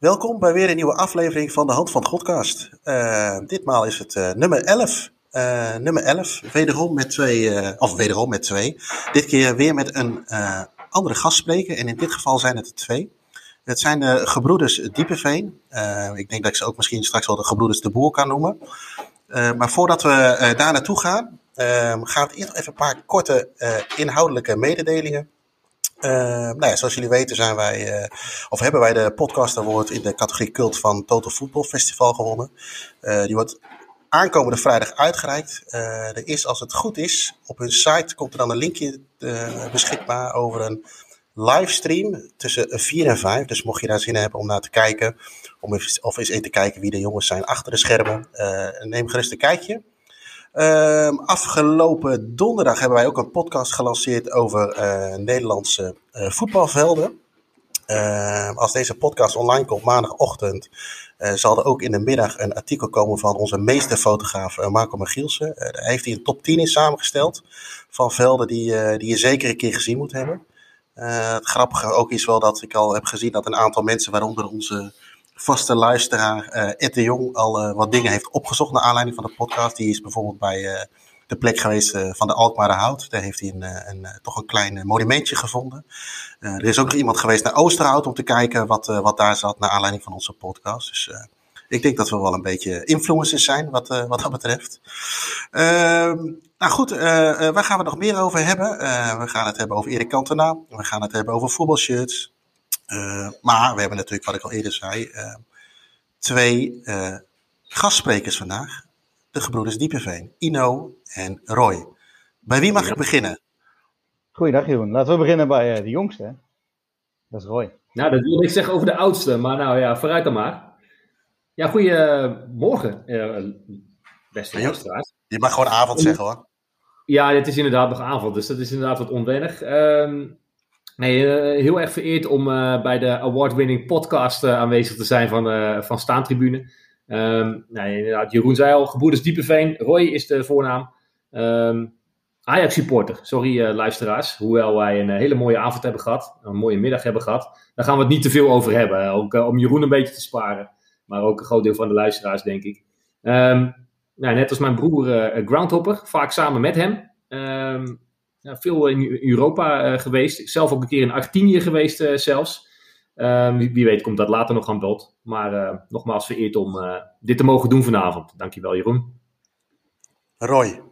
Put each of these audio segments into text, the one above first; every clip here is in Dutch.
Welkom bij weer een nieuwe aflevering van de Hand van Godcast. Uh, ditmaal is het uh, nummer 11. Uh, nummer 11, wederom met twee, of wederom met twee. Dit keer weer met een andere gastspreker en in dit geval zijn het er twee. Het zijn de gebroeders Diepeveen. ik denk dat ik ze ook misschien straks wel de gebroeders De Boer kan noemen. maar voordat we daar naartoe gaan, gaan we eerst even een paar korte inhoudelijke mededelingen uh, nou zoals jullie weten zijn wij, uh, of hebben wij de podcast award in de categorie cult van Total Football Festival gewonnen. Uh, die wordt aankomende vrijdag uitgereikt. er is, als het goed is, op hun site komt er dan een linkje beschikbaar over een livestream tussen 4 en 5. Dus mocht je daar zin in hebben om naar te kijken, om even, of eens in te kijken wie de jongens zijn achter de schermen, neem gerust een kijkje. Uh, afgelopen donderdag hebben wij ook een podcast gelanceerd over uh, Nederlandse uh, voetbalvelden. Uh, als deze podcast online komt maandagochtend, eh, zal er ook in de middag een artikel komen van onze meesterfotograaf Marco Magielsen. daar heeft hij een top 10 in samengesteld van velden die, die je zeker een keer gezien moet hebben. het grappige ook is wel dat ik al heb gezien dat een aantal mensen, waaronder onze vaste luisteraar uh, Ed de Jong al uh, wat dingen heeft opgezocht naar aanleiding van de podcast. Die is bijvoorbeeld bij uh, de plek geweest van de Alkmaar Hout. Daar heeft hij een, een, toch een klein monumentje gevonden. er is ook nog iemand geweest naar Oosterhout om te kijken wat, wat daar zat naar aanleiding van onze podcast. Dus ik denk dat we wel een beetje influencers zijn wat, wat dat betreft. Ehm, nou goed, waar gaan we nog meer over hebben? we gaan het hebben over Erik Cantona. We gaan het hebben over voetbalshirts. Uh, maar we hebben natuurlijk, wat ik al eerder zei, uh, twee uh, gastsprekers vandaag. De gebroeders Diepeveen, Ino en Roy. Bij wie mag ik beginnen? Goeiedag Jeroen. Laten we beginnen bij de jongste. Hè? Dat is Roy. Nou, dat wilde ik zeggen over de oudste, maar nou ja, vooruit dan maar. Ja, goedemorgen, beste luisteraars. Je mag gewoon avond zeggen hoor. Ja, het is inderdaad nog avond, dus dat is inderdaad wat onwennig. Um, Nee, uh, heel erg vereerd om uh, bij de award-winning podcast uh, aanwezig te zijn van, van Staantribune. Um, nou, inderdaad, Jeroen zei al, Gebroeders Diepeveen. Roy is de voornaam. Um, Ajax-supporter, sorry luisteraars. Hoewel wij een hele mooie avond hebben gehad, een mooie middag hebben gehad. Daar gaan we het niet te veel over hebben. Ook om Jeroen een beetje te sparen. Maar ook een groot deel van de luisteraars, denk ik. Um, nou, net als mijn broer Groundhopper, vaak samen met hem ja, veel in Europa uh, geweest. Zelf ook een keer in Argentinië geweest uh, zelfs. Uh, wie, wie, weet komt dat later nog aan bod. Maar uh, nogmaals vereerd om dit te mogen doen vanavond. Dankjewel Jeroen. Roy.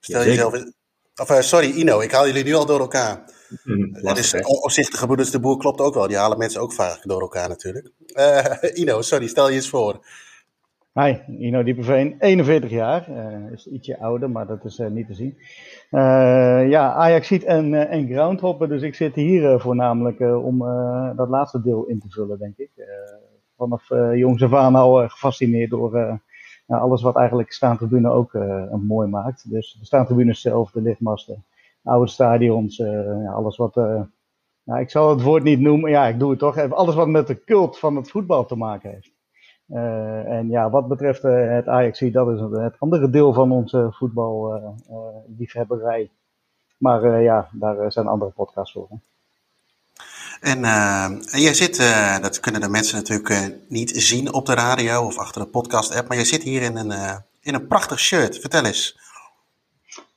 Stel ja, jezelf... Of, sorry Ino, ik haal jullie nu al door elkaar. Mm, het is opzichtige broeders de boer klopt ook wel. Die halen mensen ook vaak door elkaar natuurlijk. Ino, sorry, stel je eens voor. Hi, Ino Diepeveen, 41 jaar. Uh, is ietsje ouder, maar dat is uh, niet te zien. Uh, ja, Ajax ziet en, en groundhoppen, dus ik zit hier voornamelijk om dat laatste deel in te vullen, denk ik. vanaf jongs af aan al gefascineerd door alles wat eigenlijk staantribune ook mooi maakt. Dus de staantribune zelf, de lichtmasten, oude stadions, ja, alles wat... ik zal het woord niet noemen, ja, ik doe het toch. Alles wat met de cult van het voetbal te maken heeft. Uh, en ja, wat betreft uh, het Ajax, dat is het andere deel van onze voetballiefhebberij. Uh, maar ja, daar zijn andere podcasts voor. Hè. En, en jij zit, dat kunnen de mensen natuurlijk niet zien op de radio of achter de podcast-app, maar jij zit hier in een, in een prachtig shirt. Vertel eens.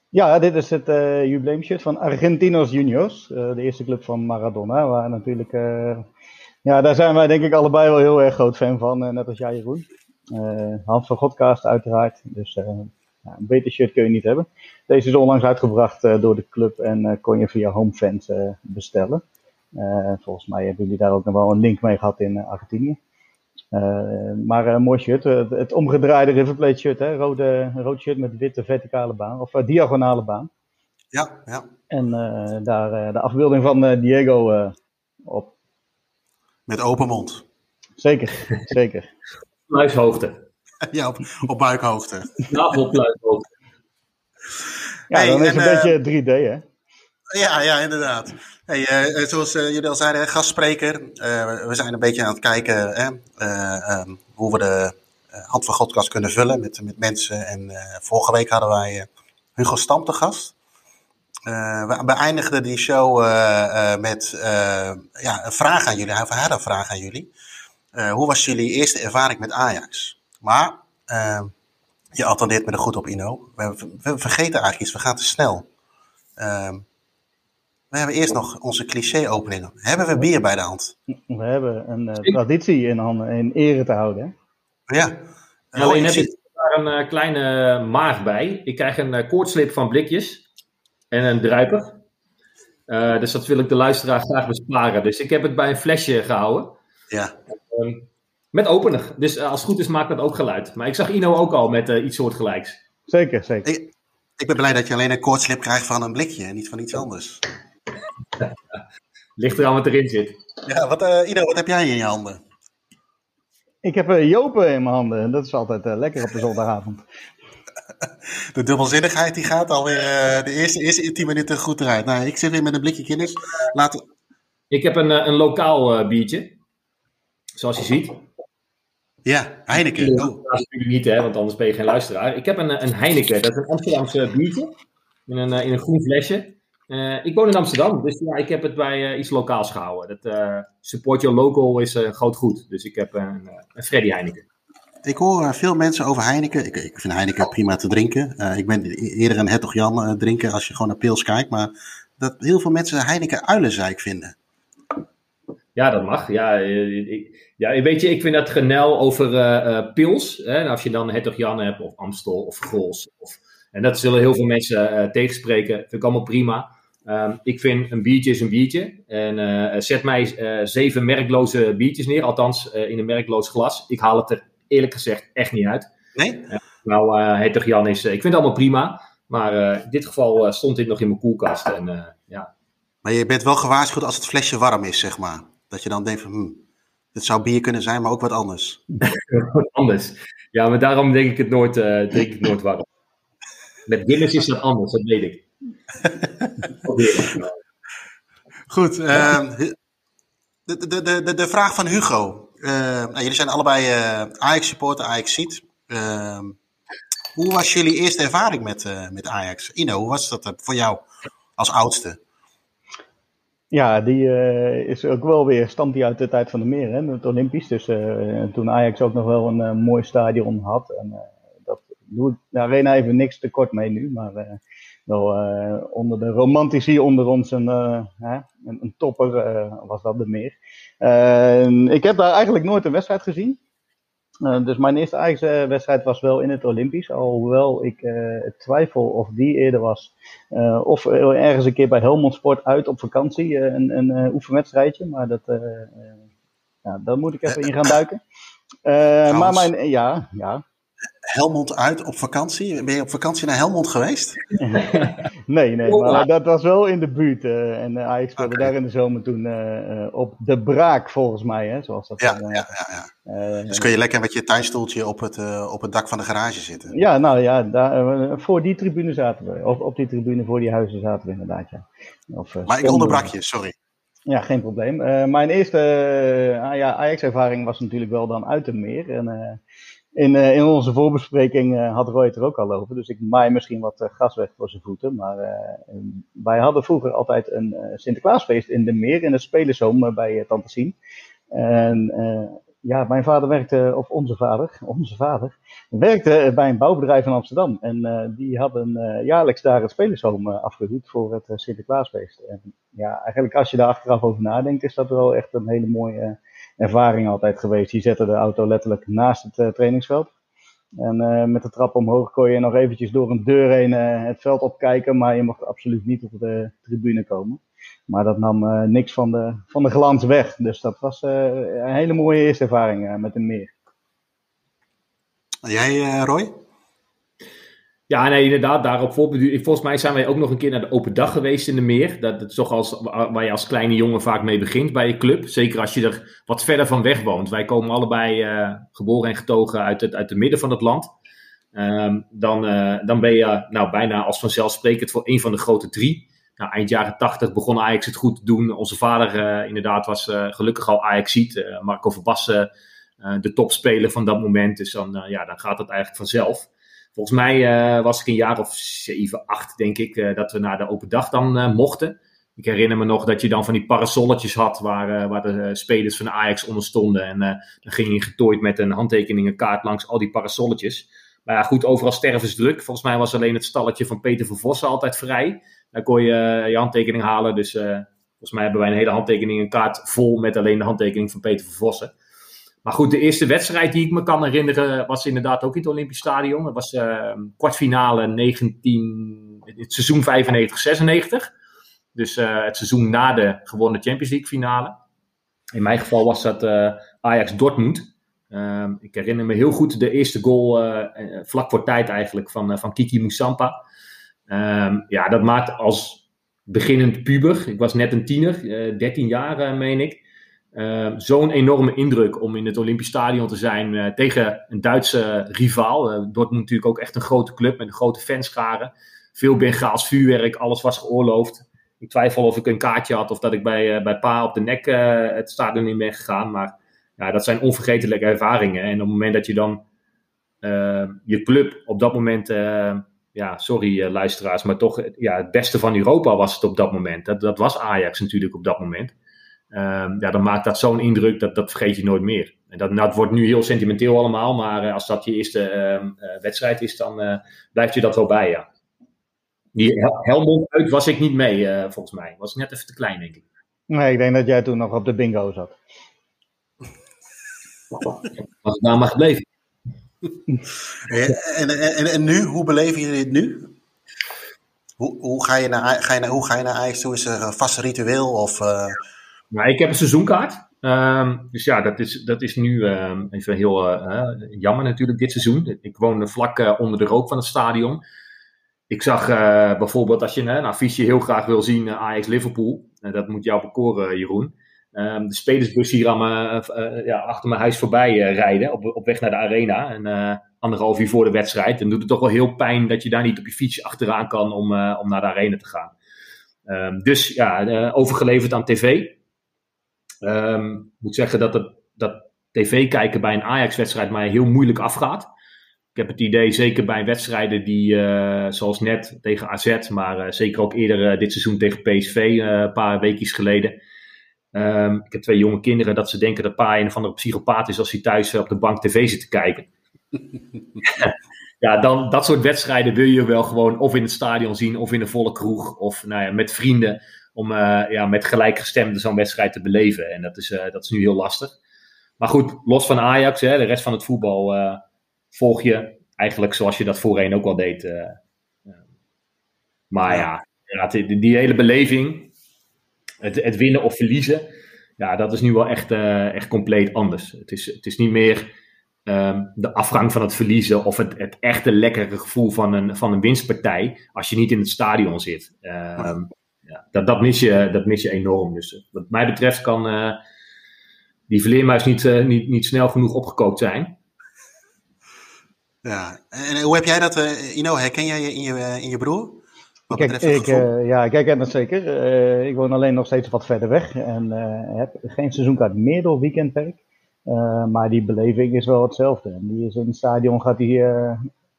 Ja, dit is het jubileumshirt van Argentinos Juniors, de eerste club van Maradona, waar natuurlijk ja, daar zijn wij denk ik allebei wel heel erg groot fan van, eh, net als jij Jeroen. Uh, Hans van Godcast uiteraard, dus ja, een beter shirt kun je niet hebben. Deze is onlangs uitgebracht door de club en kon je via HomeFans bestellen. volgens mij hebben jullie daar ook nog wel een link mee gehad in Argentinië. maar een mooi shirt, het, omgedraaide River Plate shirt, hè? Rode, rood shirt met witte verticale baan, of diagonale baan. Ja, ja. En daar de afbeelding van Diego op. Met open mond. Zeker, zeker. Pluishoogte. ja, op, op buikhoogte. Ja, op pluishoogte. Ja, hey, dan is het een uh, beetje 3D, hè? Ja, ja, inderdaad. Hey, uh, zoals uh, jullie al zeiden, gastspreker. we zijn een beetje aan het kijken hè, um, hoe we de Hand van Godkast kunnen vullen met, met mensen. En vorige week hadden wij Hugo Stam te gast. Uh, we beëindigden die show uh, uh, met ja, een vraag aan jullie. Hij had een vraag aan jullie. hoe was jullie eerste ervaring met Ajax? Maar ehm, je attendeert me er goed op, Ino. We, we, vergeten eigenlijk iets, we gaan te snel. Ehm, we hebben eerst nog onze cliché-openingen. Hebben we bier bij de hand? We hebben een uh, traditie in, handen, in ere te houden. Ja. Alleen heb ik daar een uh, kleine maag bij. Ik krijg een uh, koortslip van blikjes en een druiper. dus dat wil ik de luisteraar graag besparen. Dus ik heb het bij een flesje gehouden. Ja. Ehm, met opener. Dus als het goed is, maakt dat ook geluid. Maar ik zag Ino ook al met iets soortgelijks. Zeker, zeker. Ik, ik ben blij dat je alleen een koortslip krijgt van een blikje en niet van iets anders. Ligt er aan wat erin zit. Ja, wat, uh, Ido, wat heb jij in je handen? Ik heb uh, Jopen in mijn handen. Dat is altijd uh, lekker op de zondagavond. De dubbelzinnigheid die gaat alweer uh, de eerste, eerste 10 minuten goed eruit. Nou, ik zit weer met een blikje kennis. Laten... Ik heb een, een lokaal biertje. Zoals je ziet. Ja, Heineken. Oh. Dat is niet, hè, want anders ben je geen luisteraar. Ik heb een, een Heineken. Dat is een Amsterdamse biertje. In een, in een groen flesje. Uh, ik woon in Amsterdam, dus ja, ik heb het bij uh, iets lokaals gehouden. Dat, uh, support your local is een groot goed. Dus ik heb een, een Freddy Heineken. Ik hoor veel mensen over Heineken. Ik, ik vind Heineken prima te drinken. ik ben eerder een Hertog Jan drinken als je gewoon naar pils kijkt. Maar dat heel veel mensen Heineken uilenzeik vinden. Ja, dat mag. Ja, ik, ja, weet je, ik vind dat genel over pils. Hè, als je dan Hertog Jan hebt, of Amstel, of Grols. Of, en dat zullen heel veel mensen tegenspreken. Vind ik allemaal prima. Um, ik vind een biertje is een biertje. En uh, zet mij uh, zeven merkloze biertjes neer, althans uh, in een merkloos glas. Ik haal het er eerlijk gezegd echt niet uit. Nee? nou, uh, Jan is, ik vind het allemaal prima. Maar in dit geval stond dit nog in mijn koelkast. En, ja. Maar je bent wel gewaarschuwd als het flesje warm is, zeg maar. Dat je dan denkt van, hm, dit zou bier kunnen zijn, maar ook wat anders. wat anders. Ja, maar daarom denk ik het nooit, drink ik het nooit warm. Met Guinness is dat anders, dat weet ik. Goed. Uh, de, de, de, de vraag van Hugo. Uh, nou, jullie zijn allebei uh, Ajax-supporter, Ajax-ziet. Ehm, hoe was jullie eerste ervaring met, eh, met Ajax? Ino, hoe was dat voor jou als oudste? Ja, die is ook wel weer, stamt die uit de tijd van de meer, hè, het Olympisch. Dus toen Ajax ook nog wel een mooi stadion had. En dat doet de arena even niks tekort mee nu, maar wel uh, onder de romantici onder ons een, uh, een, een, topper uh, was dat de meer. Ik heb daar eigenlijk nooit een wedstrijd gezien. dus mijn eerste eigen wedstrijd was wel in het Olympisch. Alhoewel ik twijfel of die eerder was. of ergens een keer bij Helmond Sport uit op vakantie. een, een oefenwedstrijdje. Maar dat, ja, daar moet ik even in gaan duiken. maar mijn, ja, ja. Helmond uit op vakantie? Ben je op vakantie naar Helmond geweest? nee, nee, maar dat was wel in de buurt. Uh, en uh, Ajax speelde okay. daar in de zomer toen uh, op de braak, volgens mij, hè, zoals dat Ja, dan, ja, ja. ja. dus kun je lekker met je tuinstoeltje op het, op het dak van de garage zitten? Ja, nou ja, daar, voor die tribune zaten we. Of op die tribune voor die huizen zaten we inderdaad, ja. Of, maar ik onderbrak je, sorry. Ja, geen probleem. mijn eerste ja, Ajax-ervaring was natuurlijk wel dan uit de meer. En uh, in onze voorbespreking uh, had Roy het er ook al over. Dus ik maai misschien wat uh, gas weg voor zijn voeten. Maar wij hadden vroeger altijd een Sinterklaasfeest in de meer, in het Spelenzoom bij Tante Sien. En ja, mijn vader werkte, of onze vader, onze vader, werkte bij een bouwbedrijf in Amsterdam. En die hadden jaarlijks daar het Spelenzoom afgehuurd voor het Sinterklaasfeest. En ja, eigenlijk als je daar achteraf over nadenkt, is dat wel echt een hele mooie ervaring altijd geweest. Die zette de auto letterlijk naast het uh, trainingsveld. En uh, met de trap omhoog kon je nog eventjes door een deur heen uh, het veld opkijken, maar je mocht absoluut niet op de tribune komen. Maar dat nam niks van de, van de glans weg. Dus dat was een hele mooie eerste ervaring met een meer. Jij, Roy? Ja, nee, inderdaad. Daarop Volgens mij zijn wij ook nog een keer naar de open dag geweest in de meer. Dat, is toch als, waar je als kleine jongen vaak mee begint bij je club. Zeker als je er wat verder van weg woont. Wij komen allebei uh, geboren en getogen uit het, uit het midden van het land. Um, dan, uh, dan ben je nou, bijna als vanzelfsprekend voor een van de grote drie. Nou, eind jaren tachtig begon Ajax het goed te doen. Onze vader uh, inderdaad was gelukkig al Ajax-ziet. Marco Verbassen, de topspeler van dat moment. Dus dan, ja, dan gaat het eigenlijk vanzelf. Volgens mij uh, was ik een jaar of zeven, acht, denk ik, uh, dat we naar de open dag dan uh, mochten. ik herinner me nog dat je dan van die parasolletjes had waar, waar de spelers van Ajax onder stonden. En dan ging je getooid met een handtekeningenkaart langs al die parasolletjes. Maar ja, goed, overal stervensdruk. Volgens mij was alleen het stalletje van Peter van Vossen altijd vrij. Daar kon je je handtekening halen. Dus volgens mij hebben wij een hele handtekeningenkaart vol met alleen de handtekening van Peter van Vossen. Maar goed, de eerste wedstrijd die ik me kan herinneren was inderdaad ook in het Olympisch Stadion. Dat was uh, kwartfinale 19, het seizoen 95-96. Dus uh, het seizoen na de gewonnen Champions League finale. In mijn geval was dat uh, Ajax-Dortmund. Ehm, ik herinner me heel goed de eerste goal eh, vlak voor tijd eigenlijk van, van Kiki Moussampa. Um, ja, dat maakt als beginnend puber, ik was net een tiener, 13 jaar meen ik uh, zo'n enorme indruk om in het Olympisch Stadion te zijn uh, tegen een Duitse rivaal. Uh, Dortmund natuurlijk ook echt een grote club met een grote fanschare. Veel Bengaals vuurwerk, alles was geoorloofd. Ik twijfel of ik een kaartje had of dat ik bij, bij Pa op de nek het stadion in ben gegaan. Maar ja, dat zijn onvergetelijke ervaringen. En op het moment dat je dan je club op dat moment, ja, sorry luisteraars, maar toch ja, het beste van Europa was het op dat moment. Dat, dat was Ajax natuurlijk op dat moment. Um, ja, dan maakt dat zo'n indruk dat dat vergeet je nooit meer. En dat, dat wordt nu heel sentimenteel allemaal, maar uh, als dat je eerste uh, uh, wedstrijd is, dan uh, blijft je dat wel bij, ja. Die Hel Helmond uit was ik niet mee, volgens mij. Was net even te klein, denk ik. Nee, ik denk dat jij toen nog op de bingo zat. Was ik daar maar gebleven. en, en, en, nu, hoe beleven jullie dit nu? Hoe, hoe, ga je naar, ga je naar, hoe ga je naar toe? Is er een vast ritueel of... Nou, ik heb een seizoenkaart. Um, dus ja, dat is, dat is nu um, even heel uh, jammer natuurlijk dit seizoen. Ik woon vlak uh, onder de rook van het stadion. Ik zag bijvoorbeeld als je een affiche heel graag wil zien, Ajax Liverpool. dat moet jou bekoren, Jeroen. Um, de spelersbus hier aan ja, achter mijn huis voorbij rijden, op, op weg naar de arena. En anderhalf uur voor de wedstrijd. Dan doet het toch wel heel pijn dat je daar niet op je fiets achteraan kan om, om naar de arena te gaan. dus ja, overgeleverd aan tv. Um, ik moet zeggen dat, het, dat tv kijken bij een Ajax-wedstrijd mij heel moeilijk afgaat. Ik heb het idee, zeker bij wedstrijden die, uh, zoals net tegen AZ, maar uh, zeker ook eerder uh, dit seizoen tegen PSV, een paar weekjes geleden. Um, ik heb twee jonge kinderen dat ze denken dat pa een of andere psychopaat is als hij thuis op de bank tv zit te kijken. ja, dan dat soort wedstrijden wil je wel gewoon of in het stadion zien, of in een volle kroeg, of nou ja, met vrienden om uh, ja, met gelijkgestemden zo'n wedstrijd te beleven. En dat is, uh, dat is nu heel lastig. Maar goed, los van Ajax, hè, de rest van het voetbal uh, volg je eigenlijk zoals je dat voorheen ook al deed. maar ja, ja die, die, hele beleving, het, het, winnen of verliezen, ja, dat is nu wel echt, echt compleet anders. Het is, het is niet meer um, de afgang van het verliezen of het, het echte lekkere gevoel van een, van een winstpartij als je niet in het stadion zit. Um, ja, dat, dat, mis je, dat mis je enorm. Dus eh, wat mij betreft kan uh, die vleermuis niet, uh, niet, niet snel genoeg opgekookt zijn. Ja, en hoe heb jij dat, uh, Ino, herken jij je in je, in je broer? Wat kijk, ik, uh, ja, ik herken dat zeker. Uh, ik woon alleen nog steeds wat verder weg en uh, heb geen seizoenkaart meer door weekendwerk. maar die beleving is wel hetzelfde. En die is in het stadion gaat die,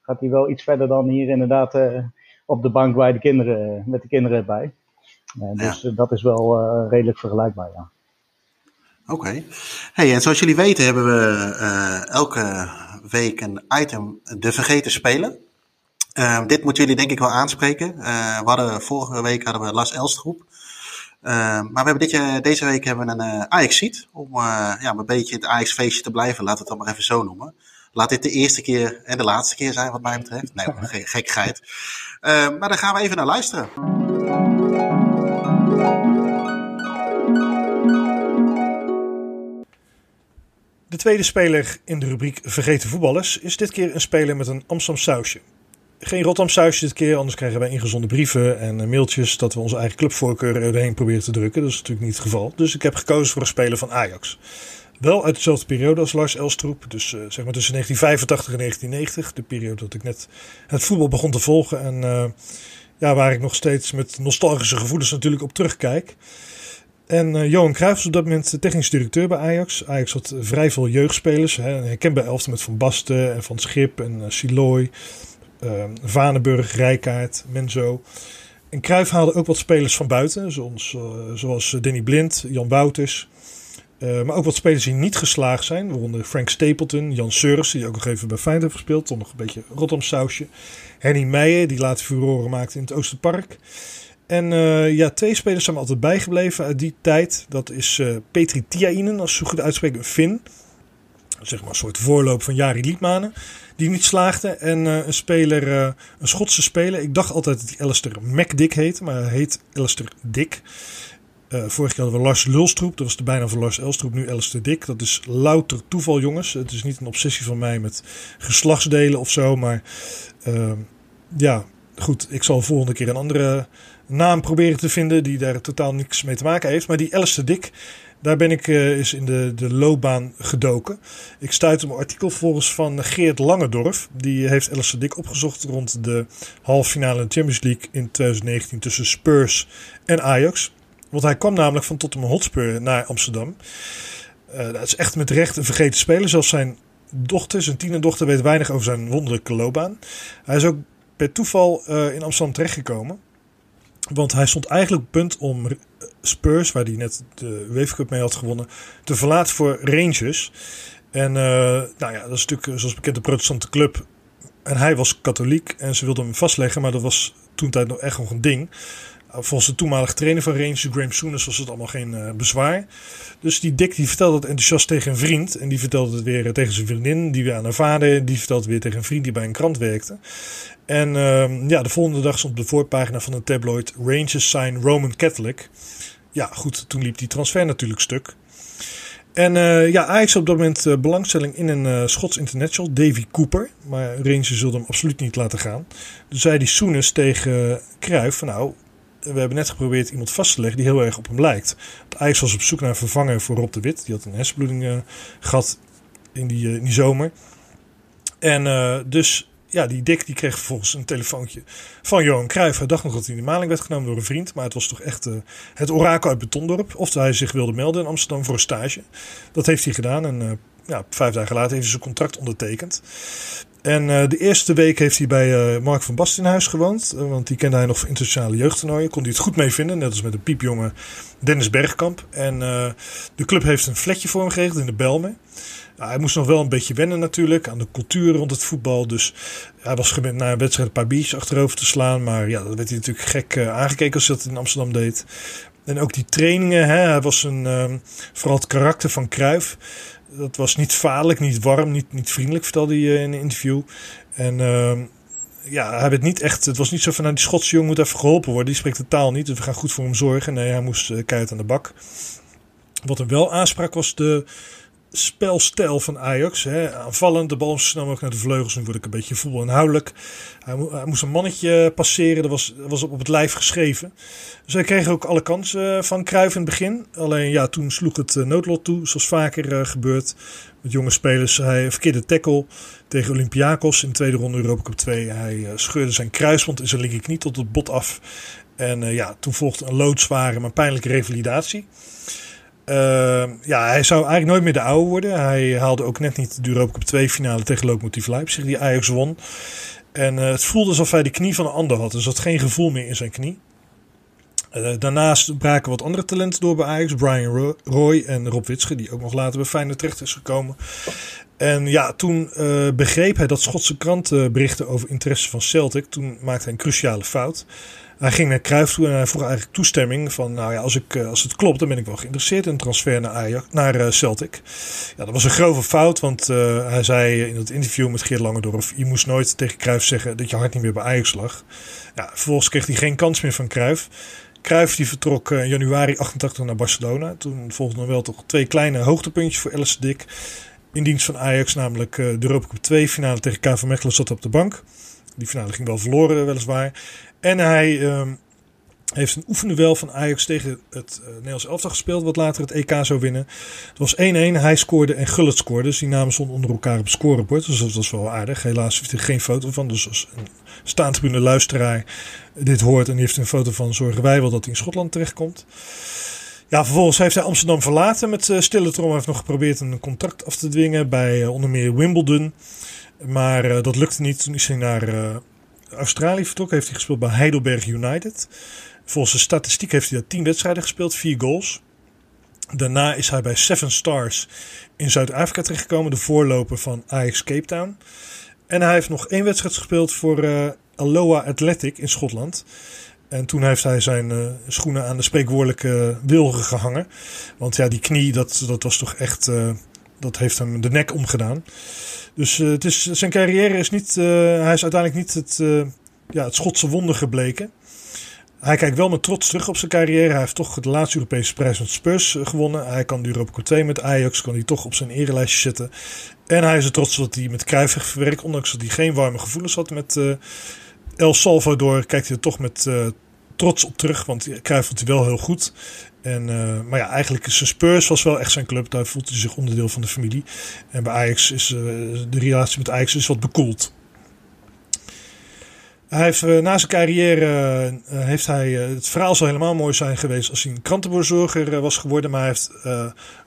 gaat die wel iets verder dan hier inderdaad op de bank bij de kinderen, met de kinderen bij. Dus ja. dat is wel uh, redelijk vergelijkbaar, ja. Oké. Okay. Hey, en zoals jullie weten hebben we uh, elke week een item de vergeten spelen. Uh, dit moeten jullie denk ik wel aanspreken. we hadden, vorige week hadden we Las Elstroep. maar we hebben dit deze week hebben we een Ajax-seat. Om ja, een beetje het Ajax-feestje te blijven, laat het dan maar even zo noemen. Laat dit de eerste keer en de laatste keer zijn, wat mij betreft. Nee, gekkigheid. maar dan gaan we even naar luisteren. De tweede speler in de rubriek Vergeten voetballers is dit keer een speler met een Amsterdam sausje. Geen Rotterdam sausje dit keer, anders krijgen wij ingezonden brieven en mailtjes dat we onze eigen clubvoorkeur erheen proberen te drukken. Dat is natuurlijk niet het geval. Dus ik heb gekozen voor een speler van Ajax. Wel uit dezelfde periode als Lars Elstroep. Dus uh, zeg maar tussen 1985 en 1990. De periode dat ik net het voetbal begon te volgen. En uh, ja, waar ik nog steeds met nostalgische gevoelens natuurlijk op terugkijk. En uh, Johan Cruijff was op dat moment technisch directeur bij Ajax. Ajax had vrij veel jeugdspelers. Hè. bij elfte met Van Basten en Van Schip en uh, Siloy. Uh, Vanenburg, Rijkaard, Menzo. En Cruijff haalde ook wat spelers van buiten, zoals, zoals Danny Blind, Jan Wouters. maar ook wat spelers die niet geslaagd zijn, waaronder Frank Stapleton, Jan Seurs, die ook nog even bij Feyenoord heeft gespeeld, toch nog een beetje Rotterdam sausje. Henny Meijer, die later furoren maakte in het Oosterpark. En ja, twee spelers zijn me altijd bijgebleven uit die tijd. Dat is uh, Petri Tiainen, als zo goed uitspreken, een zeg maar een soort voorloop van Jari Liedmanen. Die niet slaagde. En uh, een speler, een Schotse speler. Ik dacht altijd dat hij Alistair McDick heette. Maar hij heet Alistair Dick. Uh, vorig jaar hadden we Lars Lulstroep. Dat was de bijnaam van Lars Elstroep. Nu Alistair Dick. Dat is louter toeval jongens. Het is niet een obsessie van mij met geslachtsdelen of zo. Maar ja, goed. Ik zal volgende keer een andere naam proberen te vinden. Die daar totaal niks mee te maken heeft. Maar die Alistair Dick daar ben ik uh, in de, de loopbaan gedoken. Ik stuitte op een artikel volgens van Geert Langendorf. Die heeft Alistair Dick opgezocht rond de halve finale in de Champions League in 2019 tussen Spurs en Ajax. Want hij kwam namelijk van Tottenham Hotspur naar Amsterdam. Uh, dat is echt met recht een vergeten speler. Zelfs zijn dochter, zijn tienerdochter, weet weinig over zijn wonderlijke loopbaan. Hij is ook per toeval uh, in Amsterdam terechtgekomen. Want hij stond eigenlijk punt om Spurs, waar hij net de UEFA Cup mee had gewonnen, te verlaten voor Rangers. En uh, nou ja, dat is natuurlijk zoals bekend een protestante club. En hij was katholiek en ze wilden hem vastleggen, maar dat was toen tijd nog echt nog een ding. Volgens de toenmalige trainer van Rangers, Graham Souness, was het allemaal geen uh, bezwaar. Dus die Dick die vertelde het enthousiast tegen een vriend. En die vertelde het weer tegen zijn vriendin, die weer aan haar vader. Die vertelde het weer tegen een vriend die bij een krant werkte. En uh, ja, de volgende dag stond op de voorpagina van de tabloid Rangers sign Roman Catholic. Ja, goed, toen liep die transfer natuurlijk stuk. En uh, ja, Ajax op dat moment belangstelling in een uh, Schots international, Davy Cooper. Maar Rangers zullen hem absoluut niet laten gaan. Dus zei die Soenes tegen Cruijff van nou, we hebben net geprobeerd iemand vast te leggen die heel erg op hem lijkt. Ajax was op zoek naar een vervanger voor Rob de Wit. Die had een hersenbloeding gehad in die, in die zomer. En dus ja, die Dick die kreeg vervolgens een telefoontje van Johan Cruijff. Hij dacht nog dat hij in de maling werd genomen door een vriend. Maar het was toch echt het orakel uit Betondorp. Of hij zich wilde melden in Amsterdam voor een stage. Dat heeft hij gedaan. En ja, vijf dagen later heeft hij zijn contract ondertekend. En uh, de eerste week heeft hij bij Mark van Basten in huis gewoond. want die kende hij nog van internationale jeugdtoernooien. Kon hij het goed mee vinden. Net als met de piepjonge Dennis Bergkamp. En de club heeft een flatje voor hem geregeld in de Belmen. Hij moest nog wel een beetje wennen natuurlijk aan de cultuur rond het voetbal. Dus hij was gewend na een wedstrijd een paar biertjes achterover te slaan. Maar ja, dat werd hij natuurlijk gek aangekeken als hij dat in Amsterdam deed. En ook die trainingen, hè, hij was een, vooral het karakter van Kruif. Dat was niet vaarlijk, niet warm, niet, niet vriendelijk, vertelde hij uh, in een interview. En uh, ja, hij werd niet echt, het was niet zo van, nou, die Schotse jongen moet even geholpen worden. Die spreekt de taal niet, dus we gaan goed voor hem zorgen. Nee, hij moest uh, keihard aan de bak. Wat hem wel aansprak was de spelstijl van Ajax. Hè. Aanvallend, de bal snel mogelijk naar de vleugels. Nu word ik een beetje voetbalinhoudelijk. Hij, hij moest een mannetje passeren, dat was, was op het lijf geschreven. Dus hij kreeg ook alle kansen eh, van Cruijff in het begin. Alleen ja, toen sloeg het eh, noodlot toe, zoals vaker uh, gebeurt met jonge spelers. Hij verkeerde tackle tegen Olympiakos in de tweede ronde Europa Cup 2. Hij scheurde zijn kruisband in zijn linkerknie tot het bot af. En ja, toen volgde een loodzware maar pijnlijke revalidatie. Uh, ja, hij zou eigenlijk nooit meer de oude worden. Hij haalde ook net niet de Europa Cup 2 finale tegen Lokomotiv Leipzig, die Ajax won. En uh, het voelde alsof hij de knie van een ander had. Dus had geen gevoel meer in zijn knie. Uh, daarnaast braken wat andere talenten door bij Ajax. Brian Roy en Rob Witsche, die ook nog later bij Feyenoord terecht is gekomen. En ja, toen uh, begreep hij dat Schotse kranten berichten over interesse van Celtic. Toen maakte hij een cruciale fout. Hij ging naar Cruijff toe en hij vroeg eigenlijk toestemming van, nou ja, als, ik, eh, als het klopt, dan ben ik wel geïnteresseerd in een transfer naar, Ajax, naar uh, Celtic. Ja, dat was een grove fout, want uh, hij zei in het interview met Geert Langendorf, je moest nooit tegen Cruijff zeggen dat je hart niet meer bij Ajax lag. Ja, vervolgens kreeg hij geen kans meer van Cruijff. Cruijff die vertrok in januari 88 naar Barcelona. Toen volgden nog wel toch twee kleine hoogtepuntjes voor Alice Dick. In dienst van Ajax, namelijk de Europa Cup 2 finale tegen KV Mechelen zat op de bank. Die finale ging wel verloren, weliswaar. En hij um, heeft een oefenduel van Ajax tegen het uh, Nederlands elftal gespeeld, wat later het EK zou winnen. Het was 1-1, hij scoorde en Gullit scoorde. Dus die namen stonden onder elkaar op het scorebord. Dus dat was wel aardig. Helaas heeft hij geen foto van. Dus als een staantribune luisteraar dit hoort en die heeft een foto van, zorgen wij wel dat hij in Schotland terechtkomt. Ja, vervolgens heeft hij Amsterdam verlaten met uh, stille trom. Hij heeft nog geprobeerd een contract af te dwingen bij uh, onder meer Wimbledon. Maar dat lukte niet. Toen is hij naar Australië vertrokken. Heeft hij gespeeld bij Heidelberg United. Volgens de statistiek heeft hij daar 10 wedstrijden gespeeld, 4 goals. Daarna is hij bij Seven Stars in Zuid-Afrika terechtgekomen, de voorloper van Ajax Cape Town. En hij heeft nog één wedstrijd gespeeld voor uh, Aloha Athletic in Schotland. En toen heeft hij zijn uh, schoenen aan de spreekwoordelijke wilgen gehangen. Want ja, die knie, dat, dat was toch echt. Dat heeft hem de nek omgedaan. Dus het is, zijn carrière is niet. hij is uiteindelijk niet het, ja, het Schotse wonder gebleken. Hij kijkt wel met trots terug op zijn carrière. Hij heeft toch de laatste Europese prijs met Spurs gewonnen. Hij kan de Europa Cup 2 met Ajax, kan hij toch op zijn erelijstje zetten. En hij is er trots dat hij met Cruijff heeft. Ondanks dat hij geen warme gevoelens had met El Salvador, kijkt hij toch met trots op terug. Want Cruijff vond hij wel heel goed. En, uh, maar ja, eigenlijk zijn Spurs was wel echt zijn club. Daar voelt hij zich onderdeel van de familie. En bij Ajax is de relatie met Ajax is wat bekoeld. Hij heeft, uh, na zijn carrière heeft hij, het verhaal zal helemaal mooi zijn geweest als hij een krantenbezorger was geworden. Maar hij heeft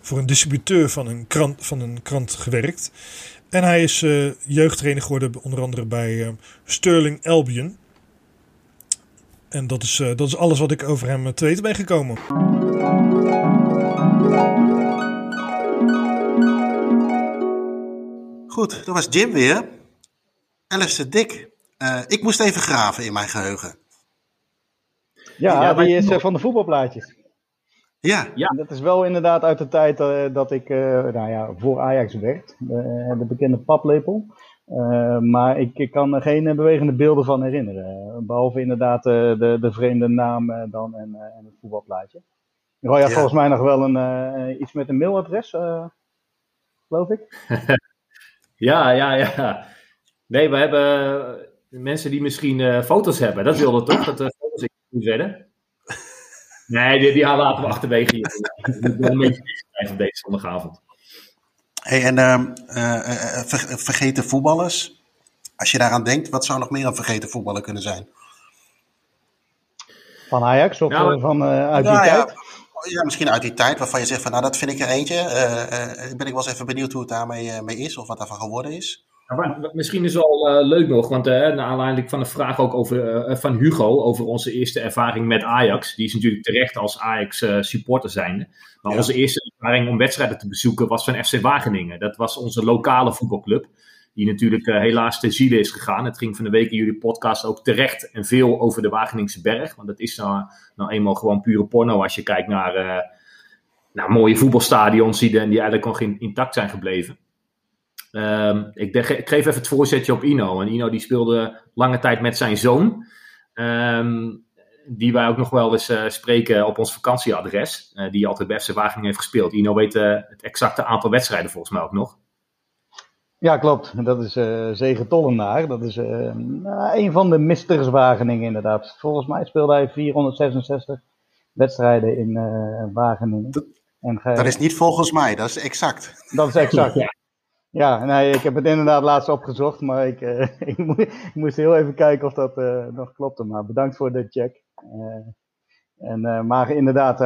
voor een distributeur van een, krant, van een krant gewerkt. En hij is jeugdtrainer geworden, onder andere bij Sterling Albion. En dat is, dat is alles wat ik over hem te weten ben gekomen. Goed, dat was Jim weer. Alistair Dick. Uh, ik moest even graven in mijn geheugen. Ja, ja die is uh, van de voetbalplaatjes. Ja. ja. Dat is wel inderdaad uit de tijd uh, dat ik nou ja, voor Ajax werd. de bekende paplepel. Maar ik, ik, kan er geen bewegende beelden van herinneren. Behalve inderdaad de, de vreemde naam dan en, en het voetbalplaatje. Roy had ja. volgens mij nog wel een, iets met een mailadres, geloof ik. ja, ja, ja. Nee, we hebben mensen die misschien foto's hebben. Dat wilde toch? Dat de foto's in werden. Nee, die, die laten we achterwege hier. een beetje van deze zondagavond. Hey, en uh, uh, ver, vergeten voetballers. Als je daaraan denkt, wat zou nog meer een vergeten voetballer kunnen zijn? Van Ajax of ja, van uit die nou, tijd? Ja, ja, misschien uit die tijd waarvan je zegt van nou dat vind ik er eentje. ben ik wel eens even benieuwd hoe het daarmee mee is of wat daarvan geworden is. Ja, misschien is wel uh, leuk nog, want uh, naar aanleiding van de vraag ook over, uh, van Hugo over onze eerste ervaring met Ajax. Die is natuurlijk terecht als Ajax supporter zijnde. Maar ja. onze eerste ervaring om wedstrijden te bezoeken was van FC Wageningen. Dat was onze lokale voetbalclub. Die natuurlijk helaas te ziele is gegaan. Het ging van de week in jullie podcast ook terecht en veel over de Wageningse berg. Want dat is nou, nou eenmaal gewoon pure porno als je kijkt naar, naar mooie voetbalstadions die, die eigenlijk nog intact zijn gebleven. Um, ik, ik, geef even het voorzetje op Ino. En Ino die speelde lange tijd met zijn zoon. Um, die wij ook nog wel eens uh, spreken op ons vakantieadres. Uh, die altijd bij FC Wageningen heeft gespeeld. Ino weet uh, het exacte aantal wedstrijden volgens mij ook nog. Ja, klopt. Dat is uh, Zegen Tollenaar. Dat is een van de misters Wageningen inderdaad. Volgens mij speelde hij 466 wedstrijden in Wageningen. Dat, en dat is niet volgens mij, dat is exact. Dat is exact, ja. Ja, nee, ik heb het inderdaad laatst opgezocht, maar ik, uh, ik, moest, ik, moest heel even kijken of dat uh, nog klopte. Maar bedankt voor de check. Uh, en, maar inderdaad,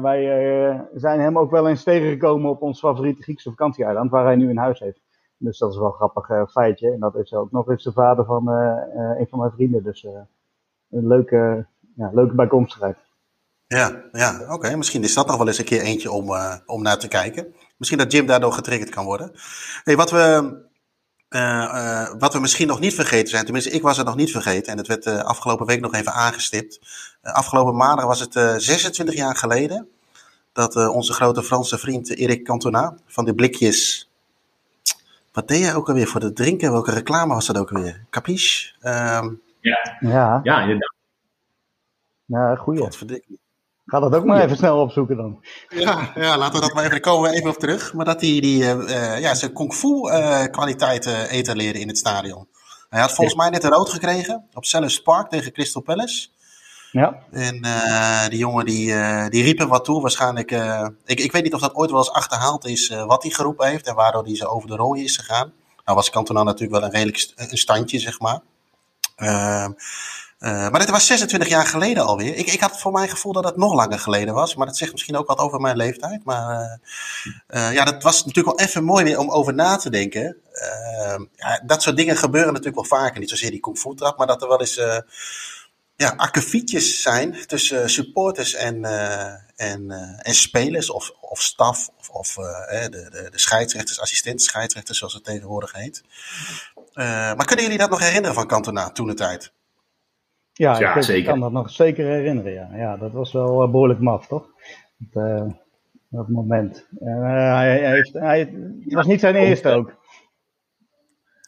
wij zijn hem ook wel eens tegengekomen op ons favoriete Griekse vakantieeiland, waar hij nu een huis heeft. Dus dat is wel een grappig feitje. En dat is ook nog eens de vader van een van mijn vrienden. Dus een leuke, ja, leuke bijkomstigheid. Ja, ja oké. Misschien is dat nog wel eens een keer eentje om, om naar te kijken. Misschien dat Jim daardoor getriggerd kan worden. Hey, wat, we, uh, uh, wat we misschien nog niet vergeten zijn, tenminste ik was het nog niet vergeten en het werd uh, afgelopen week nog even aangestipt. afgelopen maandag was het 26 jaar geleden dat onze grote Franse vriend Eric Cantona van de blikjes... Wat deed jij ook alweer voor de drinken? Welke reclame was dat ook alweer? Capiche? Um, ja. ja, ja, inderdaad. Ja, goeie. Ga dat ook maar even snel opzoeken dan. Ja, ja laten we dat maar even, daar komen we even op terug. Maar dat hij die, uh, ja, zijn kung fu uh, kwaliteit uh, etaleren in het stadion. Hij had volgens mij net een rood gekregen op Sellers Park tegen Crystal Palace. Ja. En die jongen die, die riep hem wat toe. Waarschijnlijk, ik, ik weet niet of dat ooit wel eens achterhaald is wat hij geroepen heeft en waardoor hij zo over de rode is gegaan. Nou was Cantona natuurlijk wel een redelijk een standje, zeg maar. Ehm, Uh, maar dit was 26 jaar geleden alweer. Ik, ik had voor mijn gevoel dat het nog langer geleden was. Maar dat zegt misschien ook wat over mijn leeftijd. Maar uh, ja, dat was natuurlijk wel even mooi om over na te denken. ja, dat soort dingen gebeuren natuurlijk wel vaker. Niet zozeer die kung trap, maar dat er wel eens ja, akkefietjes zijn tussen supporters en, en, en spelers of, of staf of, of de, de, de scheidsrechters, assistent scheidsrechters zoals het tegenwoordig heet. maar kunnen jullie dat nog herinneren van Cantona toen de tijd? Ja, ja ik, zeker. kan dat nog zeker herinneren. Ja, ja dat was wel uh, behoorlijk maf, toch? Dat, uh, dat moment. Uh, hij, hij, heeft, hij, het was niet zijn eerste ook.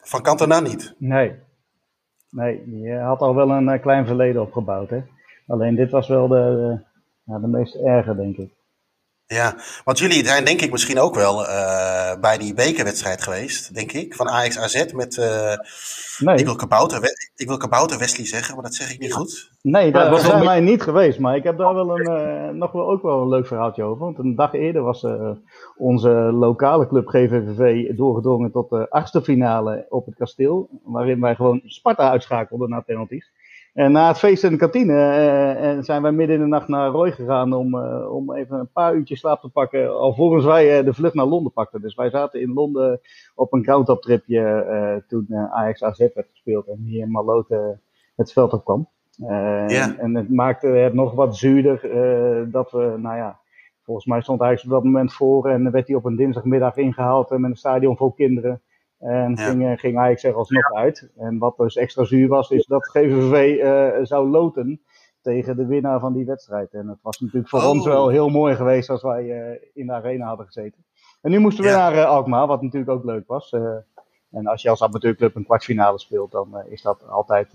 Van Cantona niet? Nee. Nee, je had al wel een klein verleden opgebouwd. Hè? Alleen dit was wel de, de, de meest erge, denk ik. Ja, want jullie zijn denk ik misschien ook wel uh, bij die bekerwedstrijd geweest, denk ik, van Ajax AZ met, uh, nee. ik, wil Kabouter, ik wil Kabouter Wesley zeggen, maar dat zeg ik niet goed. Nee, daar was zijn wij niet geweest, maar ik heb daar wel een, uh, nog wel ook wel een leuk verhaaltje over. Want een dag eerder was onze lokale club GVVV doorgedrongen tot de achtste finale op het kasteel, waarin wij gewoon Sparta uitschakelden na penalties. En na het feest in de kantine uh, zijn wij midden in de nacht naar Roy gegaan om, uh, om even een paar uurtjes slaap te pakken. Alvorens wij de vlucht naar Londen pakten. Dus wij zaten in Londen op een groundhop tripje toen Ajax AZ werd gespeeld en hier in Malote het veld op kwam. En het maakte het nog wat zuurder dat we, nou ja, volgens mij stond Ajax op dat moment voor en werd hij op een dinsdagmiddag ingehaald met een stadion vol kinderen. En ging, ging Ajax er alsnog uit. En wat dus extra zuur was, is dat GVV uh, eh, zou loten tegen de winnaar van die wedstrijd. En het was natuurlijk voor ons oh. wel heel mooi geweest als wij uh, in de arena hadden gezeten. En nu moesten we naar uh, Alkmaar, wat natuurlijk ook leuk was. en als je als amateurclub een kwartfinale speelt, dan is dat altijd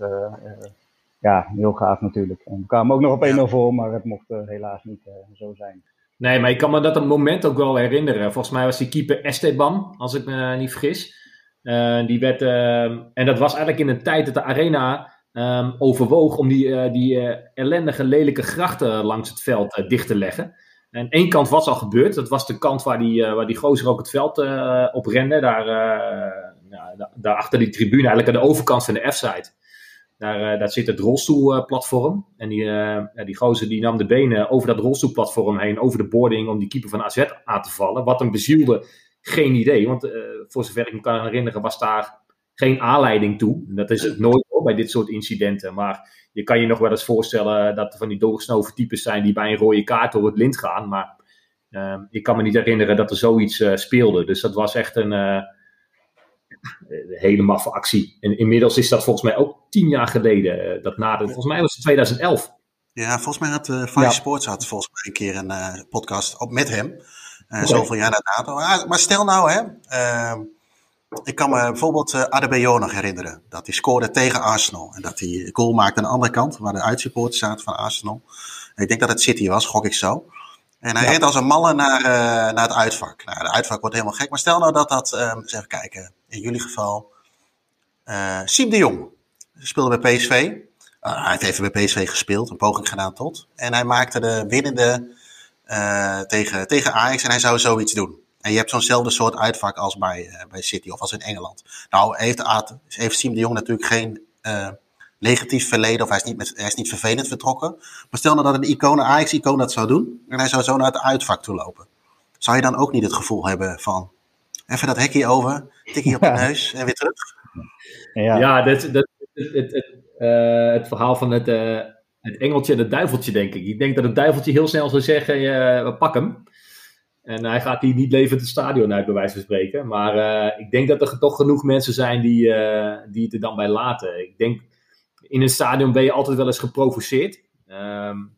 ja, heel gaaf natuurlijk. En we kwamen ook nog op 1-0 voor, maar het mocht helaas niet zo zijn. Nee, maar ik kan me dat een moment ook wel herinneren. Volgens mij was die keeper Esteban, als ik me niet vergis. Uh, die werd, uh, en dat was eigenlijk in een tijd dat de arena um, overwoog om die, uh, die uh, ellendige, lelijke grachten langs het veld dicht te leggen. En één kant was al gebeurd. Dat was de kant waar die, waar die gozer ook het veld op rende. Daar, daar achter die tribune, eigenlijk aan de overkant van de F-site. Daar, daar zit het rolstoelplatform. En die, die gozer die nam de benen over dat rolstoelplatform heen, over de boarding, om die keeper van AZ aan te vallen. Wat hem bezielde geen idee. Want uh, voor zover ik me kan herinneren, was daar geen aanleiding toe. Dat is het nooit hoor, bij dit soort incidenten. Maar je kan je nog wel eens voorstellen dat er van die doorgesnoven types zijn die bij een rode kaart door het lint gaan. Maar uh, ik kan me niet herinneren dat er zoiets uh, speelde. Dus dat was echt een uh, hele maffe actie. En inmiddels is dat volgens mij ook tien jaar geleden. dat volgens mij was het 2011. Ja, volgens mij had Five ja. Sports had volgens mij een keer een podcast op met hem. Uh, Zoveel jaar na dato. Ah, maar stel nou, hè. Uh, ik kan me bijvoorbeeld uh, Adebayo nog herinneren. Dat hij scoorde tegen Arsenal. En dat hij goal maakte aan de andere kant, waar de uitsupporters zaten van Arsenal. Ik denk dat het City was, gok ik zo. En hij ja. reed als een malle naar, uh, naar het uitvak. Nou, de uitvak wordt helemaal gek. Maar stel nou dat dat, um, eens even kijken, in jullie geval, uh, Siem de Jong speelde bij PSV. Uh, hij heeft even bij PSV gespeeld, een poging gedaan tot. En hij maakte de winnende uh, tegen, tegen Ajax en hij zou zoiets doen. En je hebt zo'nzelfde soort uitvak als bij, uh, bij City of als in Engeland. Nou, heeft, heeft Siem de Jong natuurlijk geen uh, negatief verleden of hij is, niet met, hij is niet vervelend vertrokken. Maar stel nou dat een icoon, een Ajax-icoon dat zou doen en hij zou zo naar het uitvak toe lopen. Zou je dan ook niet het gevoel hebben van even dat hekje over, tikje op de neus en weer terug? Ja, ja dat, dat, het, het, het, uh, het verhaal van het het engeltje en het duiveltje, denk ik. Ik denk dat het duiveltje heel snel zou zeggen, uh, we pakken hem. En hij gaat hier niet levend het stadion uit, bij wijze van spreken. Maar uh, ik denk dat er toch genoeg mensen zijn die, uh, die het er dan bij laten. Ik denk, in een stadion ben je altijd wel eens geprovoceerd. Um,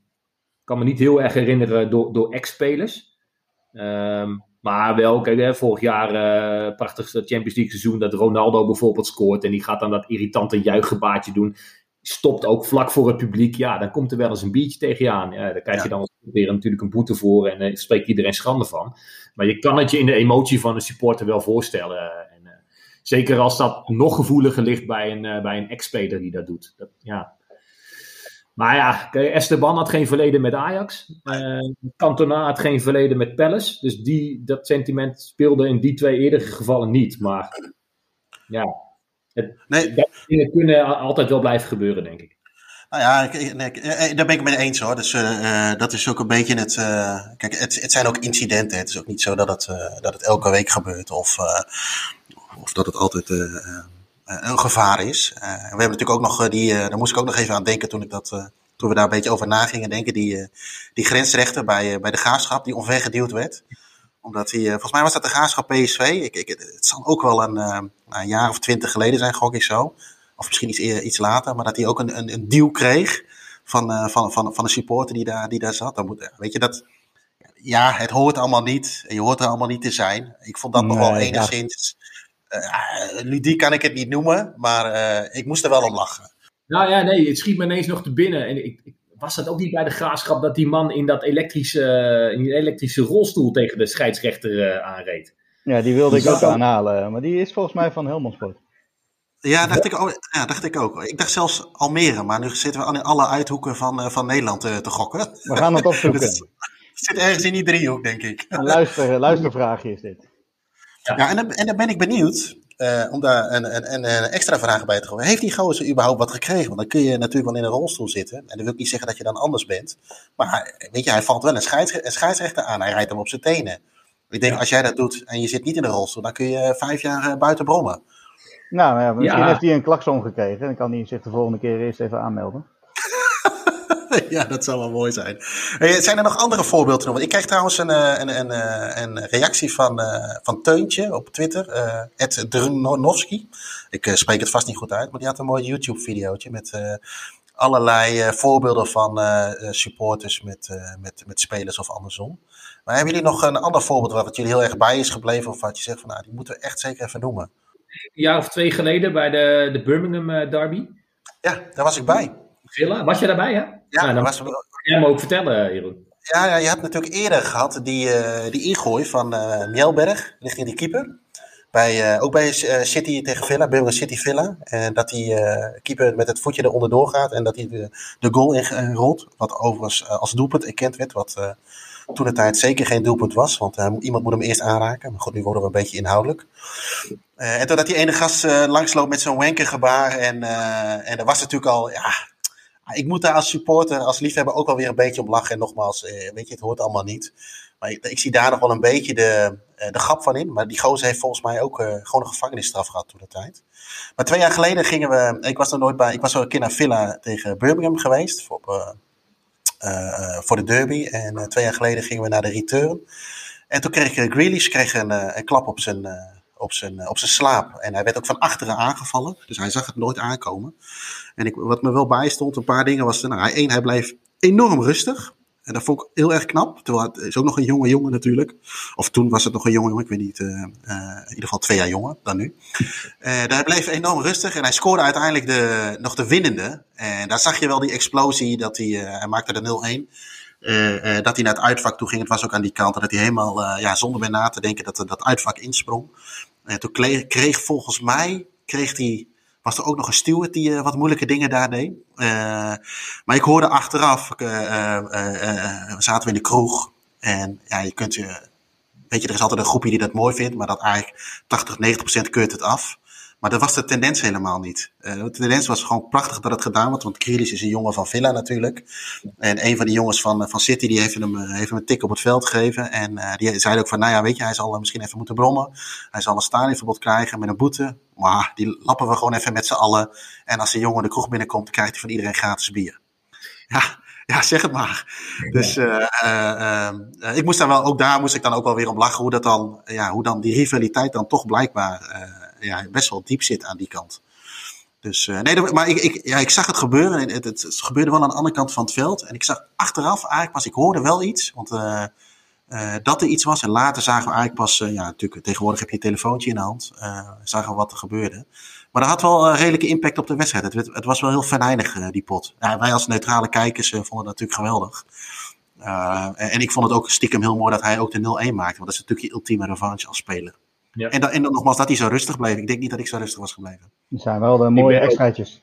kan me niet heel erg herinneren door, door ex-spelers. Um, maar wel, kijk, hè, vorig jaar uh, prachtigste Champions League seizoen dat Ronaldo bijvoorbeeld scoort. En die gaat dan dat irritante juichgebaartje doen stopt ook vlak voor het publiek. Ja, dan komt er wel eens een biertje tegen je aan. Ja, daar krijg je dan weer natuurlijk een boete voor en uh, spreekt iedereen schande van. Maar je kan het je in de emotie van een supporter wel voorstellen. En, uh, zeker als dat nog gevoeliger ligt bij een, uh, bij een ex-speler die dat doet. Dat, ja. Maar ja, Esteban had geen verleden met Ajax. Cantona had geen verleden met Palace. Dus die, dat sentiment speelde in die twee eerdere gevallen niet. Maar ja, het, nee. Dat dingen kunnen altijd wel blijven gebeuren, denk ik. Nou ja, nee, daar ben ik het mee eens hoor. Dus uh, dat is ook een beetje het. Uh, kijk, het, het, zijn ook incidenten. Het is ook niet zo dat het, uh, dat het elke week gebeurt of, of dat het altijd een gevaar is. we hebben natuurlijk ook nog die. daar moest ik ook nog even aan denken toen ik dat toen we daar een beetje over na gingen denken, die, eh, die grensrechter bij, eh, bij de graafschap die onvergeduwd werd. Omdat hij, eh, volgens mij was dat de graafschap PSV. Ik, ik, het zal ook wel een, nou, een jaar of twintig geleden zijn, gok ik zo. Of misschien iets, iets later, maar dat hij ook een, een, een deal kreeg van, van, van, van een supporter die daar, die daar zat. Dan moet, weet je, dat, ja, het hoort allemaal niet. Je hoort er allemaal niet te zijn. Ik vond dat nog wel enigszins. Uh, ludiek kan ik het niet noemen, maar ik moest er wel om lachen. Nou ja, nee, het schiet me ineens nog te binnen. En ik, was dat ook niet bij de graafschap dat die man in dat elektrische, in die elektrische rolstoel tegen de scheidsrechter uh, aanreed? Ja, die wilde ik ook aanhalen. Maar die is volgens mij van Helmond Sport. Ja, dacht ik, ook, ja, dacht ik ook. Ik dacht zelfs Almere, maar nu zitten we in alle uithoeken van, uh, van Nederland uh, te gokken. We gaan het opzoeken. het zit ergens in die driehoek, denk ik. Een luister, luistervraagje is dit. Ja, ja en, dan, en dan ben ik benieuwd. Uh, om daar een, een, een, extra vraag bij te gooien. Heeft die gozer überhaupt wat gekregen? Want dan kun je natuurlijk wel in een rolstoel zitten. En dat wil ik niet zeggen dat je dan anders bent. Maar weet je, hij valt wel een, scheids, een scheidsrechter aan. Hij rijdt hem op zijn tenen. Ik denk, als jij dat doet en je zit niet in een rolstoel, dan kun je vijf jaar uh, buiten brommen. Nou, ja, misschien heeft hij een klakson gekregen. Dan kan hij zich de volgende keer eerst even aanmelden. ja, dat zou wel mooi zijn. Zijn er nog andere voorbeelden? Ik krijg trouwens een, eh, een, een, eh, een reactie van, uh, van Teuntje op Twitter, Ed Drunovski. Ik spreek het vast niet goed uit, maar die had een mooi YouTube-videootje met uh, allerlei voorbeelden van supporters met, met, met spelers of andersom. Maar hebben jullie nog een ander voorbeeld wat jullie heel erg bij is gebleven of wat je zegt van nou, die moeten we echt zeker even noemen? Een jaar of twee geleden bij de, de Birmingham Derby. Ja, daar was ik bij. Villa, was je daarbij hè? Ja, nou, dan was... Jij me ook vertellen, Jeroen? Ja, ja, je had natuurlijk eerder gehad die, uh, die ingooi van uh, Mjelberg richting die keeper. Bij, uh, ook bij City tegen Villa, Birmingham City Villa. En dat die keeper met het voetje eronder doorgaat en dat hij de, de goal inrolt. Wat overigens als doelpunt erkend werd, wat toen de tijd zeker geen doelpunt was. Want iemand moet hem eerst aanraken. Maar goed, nu worden we een beetje inhoudelijk. en doordat die ene gast langsloopt met zo'n wenkergebaar. En, en er was natuurlijk al, ja, ik moet daar als supporter, als liefhebber ook wel weer een beetje om lachen. En nogmaals, eh, weet je, het hoort allemaal niet. Maar ik, zie daar nog wel een beetje de, eh, de grap van in. Maar die gozer heeft volgens mij ook uh, gewoon een gevangenisstraf gehad toen de tijd. Maar twee jaar geleden gingen we, ik was er nooit bij, ik was al een keer naar Villa tegen Birmingham geweest. Voor, voor de derby. En twee jaar geleden gingen we naar de return. En toen kreeg Grealish kreeg een, een klap op zijn op zijn, op zijn slaap. En hij werd ook van achteren aangevallen. Dus hij zag het nooit aankomen. En ik, wat me wel bijstond, een paar dingen was... Nou, één, hij bleef enorm rustig. En dat vond ik heel erg knap. Terwijl het is ook nog een jonge jongen natuurlijk. Of toen was het nog een jonge jongen, ik weet niet. Uh, uh, in ieder geval twee jaar jonger dan nu. Uh, hij bleef enorm rustig en hij scoorde uiteindelijk de, nog de winnende. En daar zag je wel die explosie, dat hij, hij maakte de 0-1. Uh, uh, dat hij naar het uitvak toe ging. Het was ook aan die kant. Dat hij helemaal, ja, zonder meer na te denken, dat dat uitvak insprong. En toen kreeg, volgens mij, kreeg hij, was er ook nog een steward die wat moeilijke dingen daar deed. maar ik hoorde achteraf, zaten we in de kroeg. En ja, je kunt je, weet je, er is altijd een groepje die dat mooi vindt. Maar dat eigenlijk 80, 90 procent keurt het af. Maar dat was de tendens helemaal niet. Uh, de tendens was gewoon prachtig dat het gedaan wordt. Want Krilis is een jongen van Villa natuurlijk. En een van die jongens van, van City die heeft hem, eh, heeft hem een tik op het veld gegeven. En die zei ook van, nou ja, weet je, hij zal misschien even moeten brommen. Hij zal een stadionverbod krijgen met een boete. Maar die lappen we gewoon even met z'n allen. En als de jongen de kroeg binnenkomt, krijgt hij van iedereen gratis bier. Ja, ja, zeg het maar. Dus ik moest daar wel, ook daar moest ik dan ook wel weer om lachen hoe dat dan, ja, hoe dan die rivaliteit dan toch blijkbaar ja, best wel diep zit aan die kant. Dus, uh, nee, maar ik, ik, ja, ik zag het gebeuren. En het, het, het, gebeurde wel aan de andere kant van het veld. En ik zag achteraf eigenlijk pas, ik hoorde wel iets. Want uh, uh, dat er iets was. En later zagen we eigenlijk pas, ja, natuurlijk, tegenwoordig heb je een telefoontje in de hand. zagen we wat er gebeurde. Maar dat had wel een redelijke impact op de wedstrijd. Het, het was wel heel venijnig, die pot. Wij als neutrale kijkers vonden het natuurlijk geweldig. en ik vond het ook stiekem heel mooi dat hij ook de 0-1 maakte. Want dat is natuurlijk je ultieme revanche als speler. Ja. En, dan, en dan nogmaals dat hij zo rustig bleef. Ik denk niet dat ik zo rustig was gebleven. Dat zijn wel de mooie extraatjes.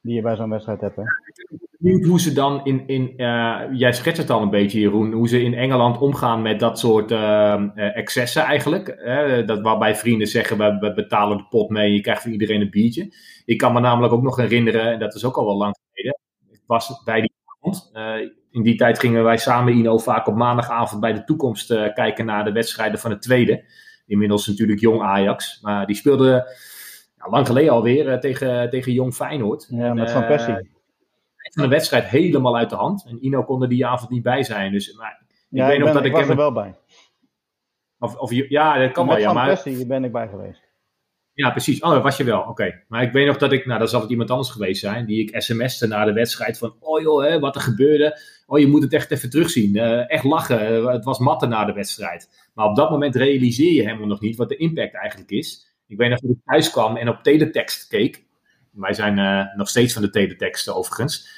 die je bij zo'n wedstrijd hebt. Hè? benieuwd hoe ze dan in, in jij schetst het al een beetje Jeroen, hoe ze in Engeland omgaan met dat soort excessen eigenlijk. dat, waarbij vrienden zeggen, we, we, betalen de pot mee, je krijgt voor iedereen een biertje. Ik kan me namelijk ook nog herinneren, en dat is ook al wel lang geleden, ik was bij die avond, in die tijd gingen wij samen, Ino, vaak op maandagavond bij de toekomst uh, kijken naar de wedstrijden van het tweede. Inmiddels natuurlijk jong Ajax. Maar die speelde ja, lang geleden alweer uh, tegen, tegen jong Feyenoord. Ja, met Van Persie. Van de wedstrijd helemaal uit de hand. En Ino kon er die avond niet bij zijn. Dus, maar, ik weet ik nog dat ik, ik was er wel bij. Of, of, ja, dat kan met wel. Ja, Van Persie ben ik bij geweest. Ja, precies. Oh, was je wel. Oké. Maar ik weet nog dat ik, nou, dat zal het iemand anders geweest zijn, die ik sms'te na de wedstrijd van, oh joh, hè, wat er gebeurde. Oh, je moet het echt even terugzien. Uh, echt lachen. het was matten na de wedstrijd. Maar op dat moment realiseer je helemaal nog niet wat de impact eigenlijk is. Ik weet nog dat ik thuis kwam en op teletext keek. Wij zijn uh, nog steeds van de teletext overigens.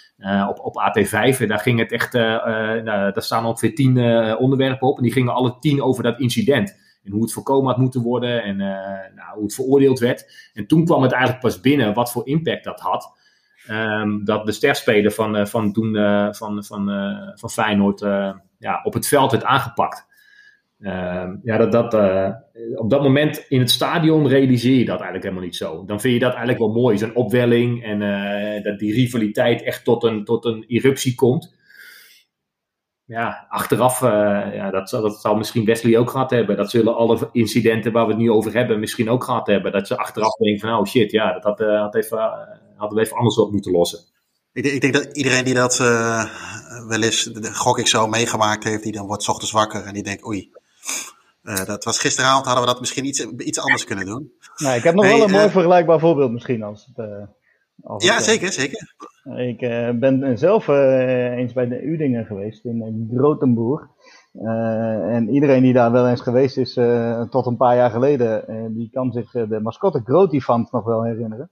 Op, op AT5. En daar ging het echt, nou, daar staan ongeveer tien onderwerpen op. En die gingen alle tien over dat incident. En hoe het voorkomen had moeten worden en nou, hoe het veroordeeld werd. En toen kwam het eigenlijk pas binnen wat voor impact dat had. Um, dat de sterspeler van, uh, van toen uh, van, van, van Feyenoord ja, op het veld werd aangepakt. Um, ja, dat, dat, op dat moment in het stadion realiseer je dat eigenlijk helemaal niet zo. Dan vind je dat eigenlijk wel mooi, zo'n opwelling en dat die rivaliteit echt tot een, tot een eruptie komt ja, achteraf, ja, dat, dat zal misschien Wesley ook gehad hebben. Dat zullen alle incidenten waar we het nu over hebben misschien ook gehad hebben. Dat ze achteraf denken van, oh shit, ja, dat had, had even, hadden we even anders op moeten lossen. Ik, ik denk dat iedereen die dat wel eens, gok ik zo, meegemaakt heeft, die dan wordt ochtends wakker en die denkt, oei, dat was gisteravond, hadden we dat misschien iets, iets anders kunnen doen. Nou, ik heb nog wel een mooi vergelijkbaar voorbeeld misschien als het... ja, zeker, zeker. Ik uh, ben zelf uh, eens bij de Udingen geweest in Grotenburg. Uh, en iedereen die daar wel eens geweest is, tot een paar jaar geleden, die kan zich de mascotte Grotifant nog wel herinneren.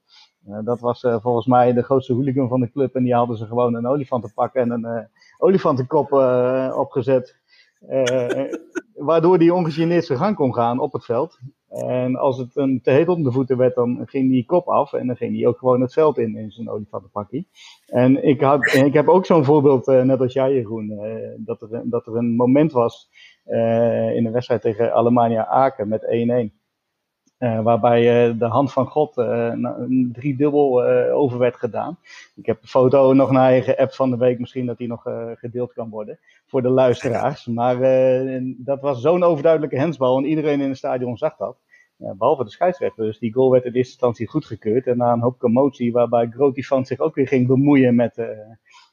Dat was volgens mij de grootste hooligan van de club. En die hadden ze gewoon een olifant te pakken en een olifantenkop opgezet. waardoor die ongegeneerd zijn gang kon gaan op het veld. En als het een te heet om de voeten werd, dan ging die kop af en dan ging hij ook gewoon het veld in, in zijn olifantenpakkie. En ik, had, ik heb ook zo'n voorbeeld, net als jij Jeroen, uh, dat, er, dat er een moment was in een wedstrijd tegen Alemannia Aken met 1-1. Uh, waarbij uh, de hand van God uh, driedubbel over werd gedaan. Ik heb de foto nog naar je geappt van de week, misschien dat die nog gedeeld kan worden voor de luisteraars. Maar dat was zo'n overduidelijke hensbal en iedereen in het stadion zag dat. behalve de scheidsrechter. Dus die goal werd in eerste instantie goedgekeurd. En na een hoop commotie, waarbij Grotifant zich ook weer ging bemoeien met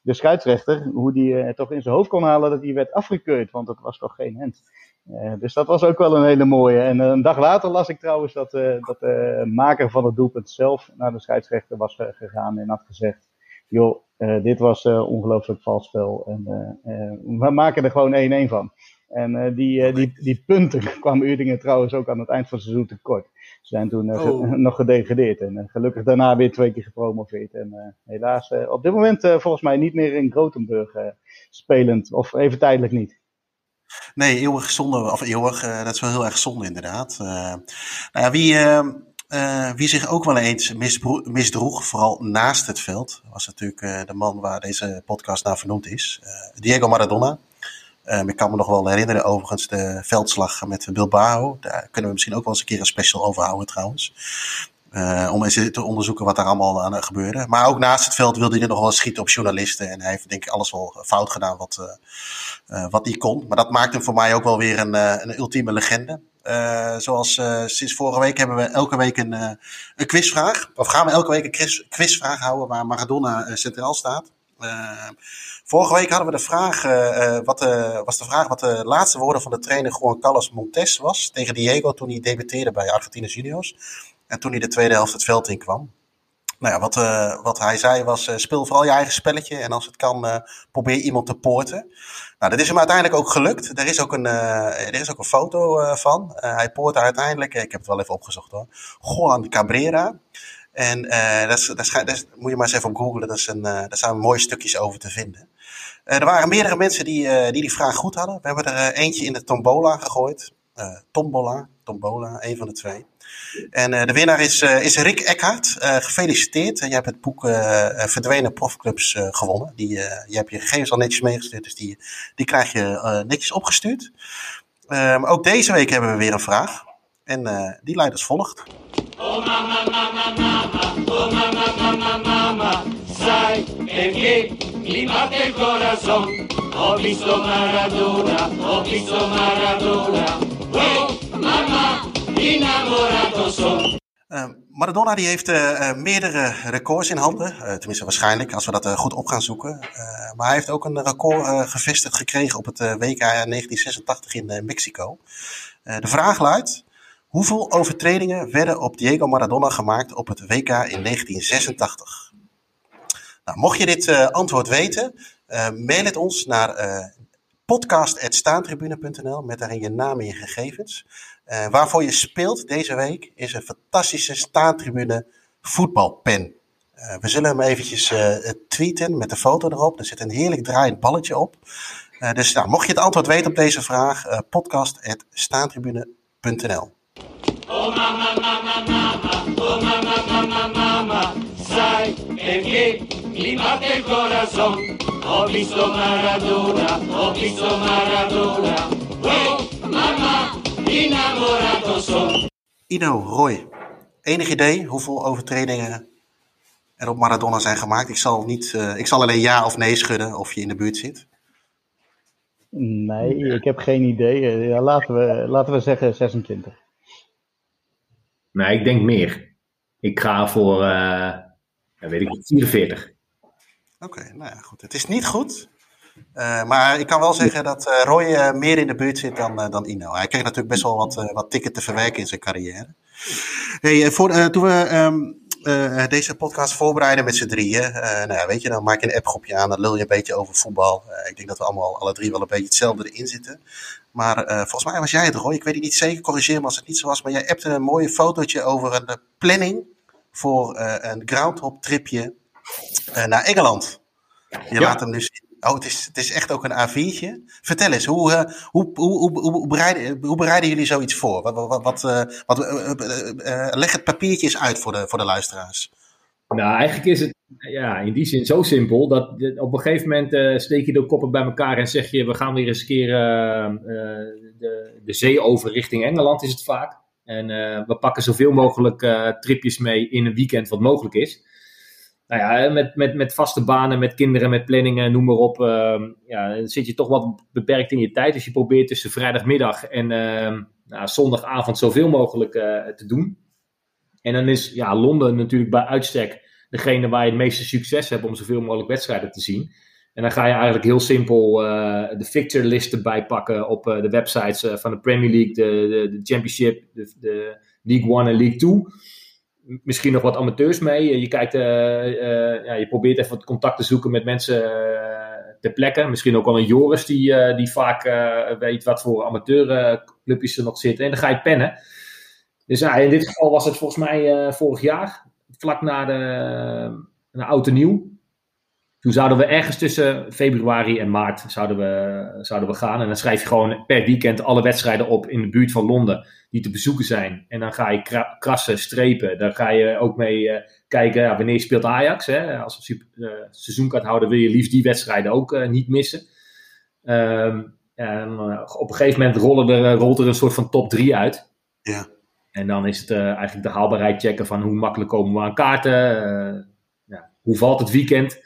de scheidsrechter. Hoe die toch in zijn hoofd kon halen dat hij werd afgekeurd, want het was toch geen hens. Uh, dus dat was ook wel een hele mooie. En uh, een dag later las ik trouwens dat, uh, dat de maker van het doelpunt zelf naar de scheidsrechter was gegaan en had gezegd: Joh, dit was ongelooflijk vals spel. En we maken er gewoon 1-1 van. En die, die, die punten kwam Udingen trouwens ook aan het eind van het seizoen tekort. Ze zijn toen oh. nog gedegradeerd en gelukkig daarna weer twee keer gepromoveerd. En helaas op dit moment volgens mij niet meer in Grotenburg spelend, of even tijdelijk niet. Nee, eeuwig zonde, of eeuwig, uh, dat is wel heel erg zonde inderdaad. Uh, nou ja, wie, uh, wie zich ook wel eens misdroeg, vooral naast het veld, was natuurlijk de man waar deze podcast naar vernoemd is. Diego Maradona. ik kan me nog wel herinneren overigens de veldslag met Bilbao. Daar kunnen we misschien ook wel eens een keer een special over houden trouwens. Uh, om eens te onderzoeken wat daar allemaal aan gebeurde. Maar ook naast het veld wilde hij nog wel schieten op journalisten. En hij heeft denk ik alles wel fout gedaan wat, wat hij kon. Maar dat maakt hem voor mij ook wel weer een, een ultieme legende. zoals sinds vorige week hebben we elke week een, een quizvraag. Of gaan we elke week een quizvraag houden waar Maradona centraal staat. vorige week hadden we de vraag, wat was de vraag wat de laatste woorden van de trainer Juan Carlos Montes was tegen Diego toen hij debuteerde bij Argentinos Juniors. En toen hij de tweede helft het veld in kwam. Nou ja, wat, uh, wat hij zei was: uh, speel vooral je eigen spelletje. En als het kan, uh, probeer iemand te poorten. Nou, dat is hem uiteindelijk ook gelukt. Er is ook een, er is ook een foto van. hij poort uiteindelijk, ik heb het wel even opgezocht hoor. Juan Cabrera. En dat, is, dat, dat moet je maar eens even op googlen. Dat is een, daar staan mooie stukjes over te vinden. er waren meerdere mensen die, die die vraag goed hadden. We hebben er eentje in de tombola gegooid. tombola. tombola, een van de twee. En de winnaar is, is Rick Eckhart. gefeliciteerd. je hebt het boek Verdwenen Profclubs gewonnen. Die, je hebt je gegevens al netjes meegestuurd, dus die, die krijg je netjes opgestuurd. Ook deze week hebben we weer een vraag. En die luidt als volgt. Oh mama, mama, mama, mama, corazon. Maradona, mama. Uh, Maradona die heeft uh, meerdere records in handen. Tenminste waarschijnlijk, als we dat goed op gaan zoeken. maar hij heeft ook een record gevestigd gekregen op het WK 1986 in Mexico. de vraag luidt, hoeveel overtredingen werden op Diego Maradona gemaakt op het WK in 1986? Nou, mocht je dit antwoord weten, mail het ons naar podcast.staantribune.nl met daarin je naam en je gegevens. Uh, waarvoor je speelt deze week is een fantastische staantribune voetbalpen. Uh, we zullen hem eventjes uh, tweeten met de foto erop. Er zit een heerlijk draaiend balletje op. dus nou, mocht je het antwoord weten op deze vraag, podcast.staantribune.nl Oh mama, mama, mama, oh mama, mama, mama, oh mama, Innamorato son. Ino, Roy, enig idee hoeveel overtredingen er op Maradona zijn gemaakt? Ik zal, niet, uh, ik zal alleen ja of nee schudden of je in de buurt zit. Nee, ik heb geen idee. Eh, ja, laten, we, laten we zeggen 26. Nee, ik denk meer. Ik ga voor, uh, weet ik 44. Oké, nou ja, goed. Het is niet goed. Uh, maar ik kan wel zeggen dat uh, Roy uh, meer in de buurt zit dan, dan Ino. Hij kreeg natuurlijk best wel wat, wat tikken te verwerken in zijn carrière. Hey, voor, toen we um, deze podcast voorbereiden met z'n drieën, nou weet je, dan maak je een appgroepje aan, dan lul je een beetje over voetbal. ik denk dat we allemaal alle drie wel een beetje hetzelfde erin zitten. Maar volgens mij was jij het, Roy. Ik weet het niet zeker, corrigeer me als het niet zo was. Maar jij appte een mooie fotootje over een planning voor een groundhop tripje naar Engeland. Je laat hem dus Oh, het is, het is echt ook een A4'tje. Vertel eens, hoe, uh, hoe, hoe, hoe, hoe, bereiden, hoe bereiden jullie zoiets voor? Wat, wat, wat, uh, wat uh, leg het papiertje eens uit voor de, voor de luisteraars. Nou, eigenlijk is het ja, in die zin zo simpel dat op een gegeven moment steek je de koppen bij elkaar en zeg je: we gaan weer eens een de, de zee over richting Engeland, is het vaak. En we pakken zoveel mogelijk tripjes mee in een weekend wat mogelijk is nou ja, met, met, met vaste banen, met kinderen, met planningen, noem maar op. Uh, ja, dan zit je toch wat beperkt in je tijd. Dus je probeert tussen vrijdagmiddag en uh, nou, zondagavond zoveel mogelijk uh, te doen. En dan is ja, Londen natuurlijk bij uitstek degene waar je het meeste succes hebt om zoveel mogelijk wedstrijden te zien. En dan ga je eigenlijk heel simpel uh, de fixture listen bijpakken op uh, de websites van de Premier League, de, de, de Championship, de, de League One en League Two misschien nog wat amateurs mee. Je, kijkt, uh, uh, ja, je probeert even wat contact te zoeken met mensen uh, ter plekke. Misschien ook wel een Joris die, die vaak weet wat voor amateurclubjes er nog zitten. En dan ga je pennen. Dus ja, in dit geval was het volgens mij vorig jaar, vlak na de, na Oud en Nieuw. Toen zouden we ergens tussen februari en maart zouden we, zouden we gaan. En dan schrijf je gewoon per weekend alle wedstrijden op in de buurt van Londen die te bezoeken zijn. En dan ga je krassen, strepen. Dan ga je ook mee uh, kijken ja, wanneer speelt Ajax. Hè? Als we uh, seizoenkaart houden wil je liefst die wedstrijden ook uh, niet missen. Um, en op een gegeven moment rollen er, rolt er een soort van top 3 uit. Ja. En dan is het eigenlijk de haalbaarheid checken van hoe makkelijk komen we aan kaarten. ja, hoe valt het weekend?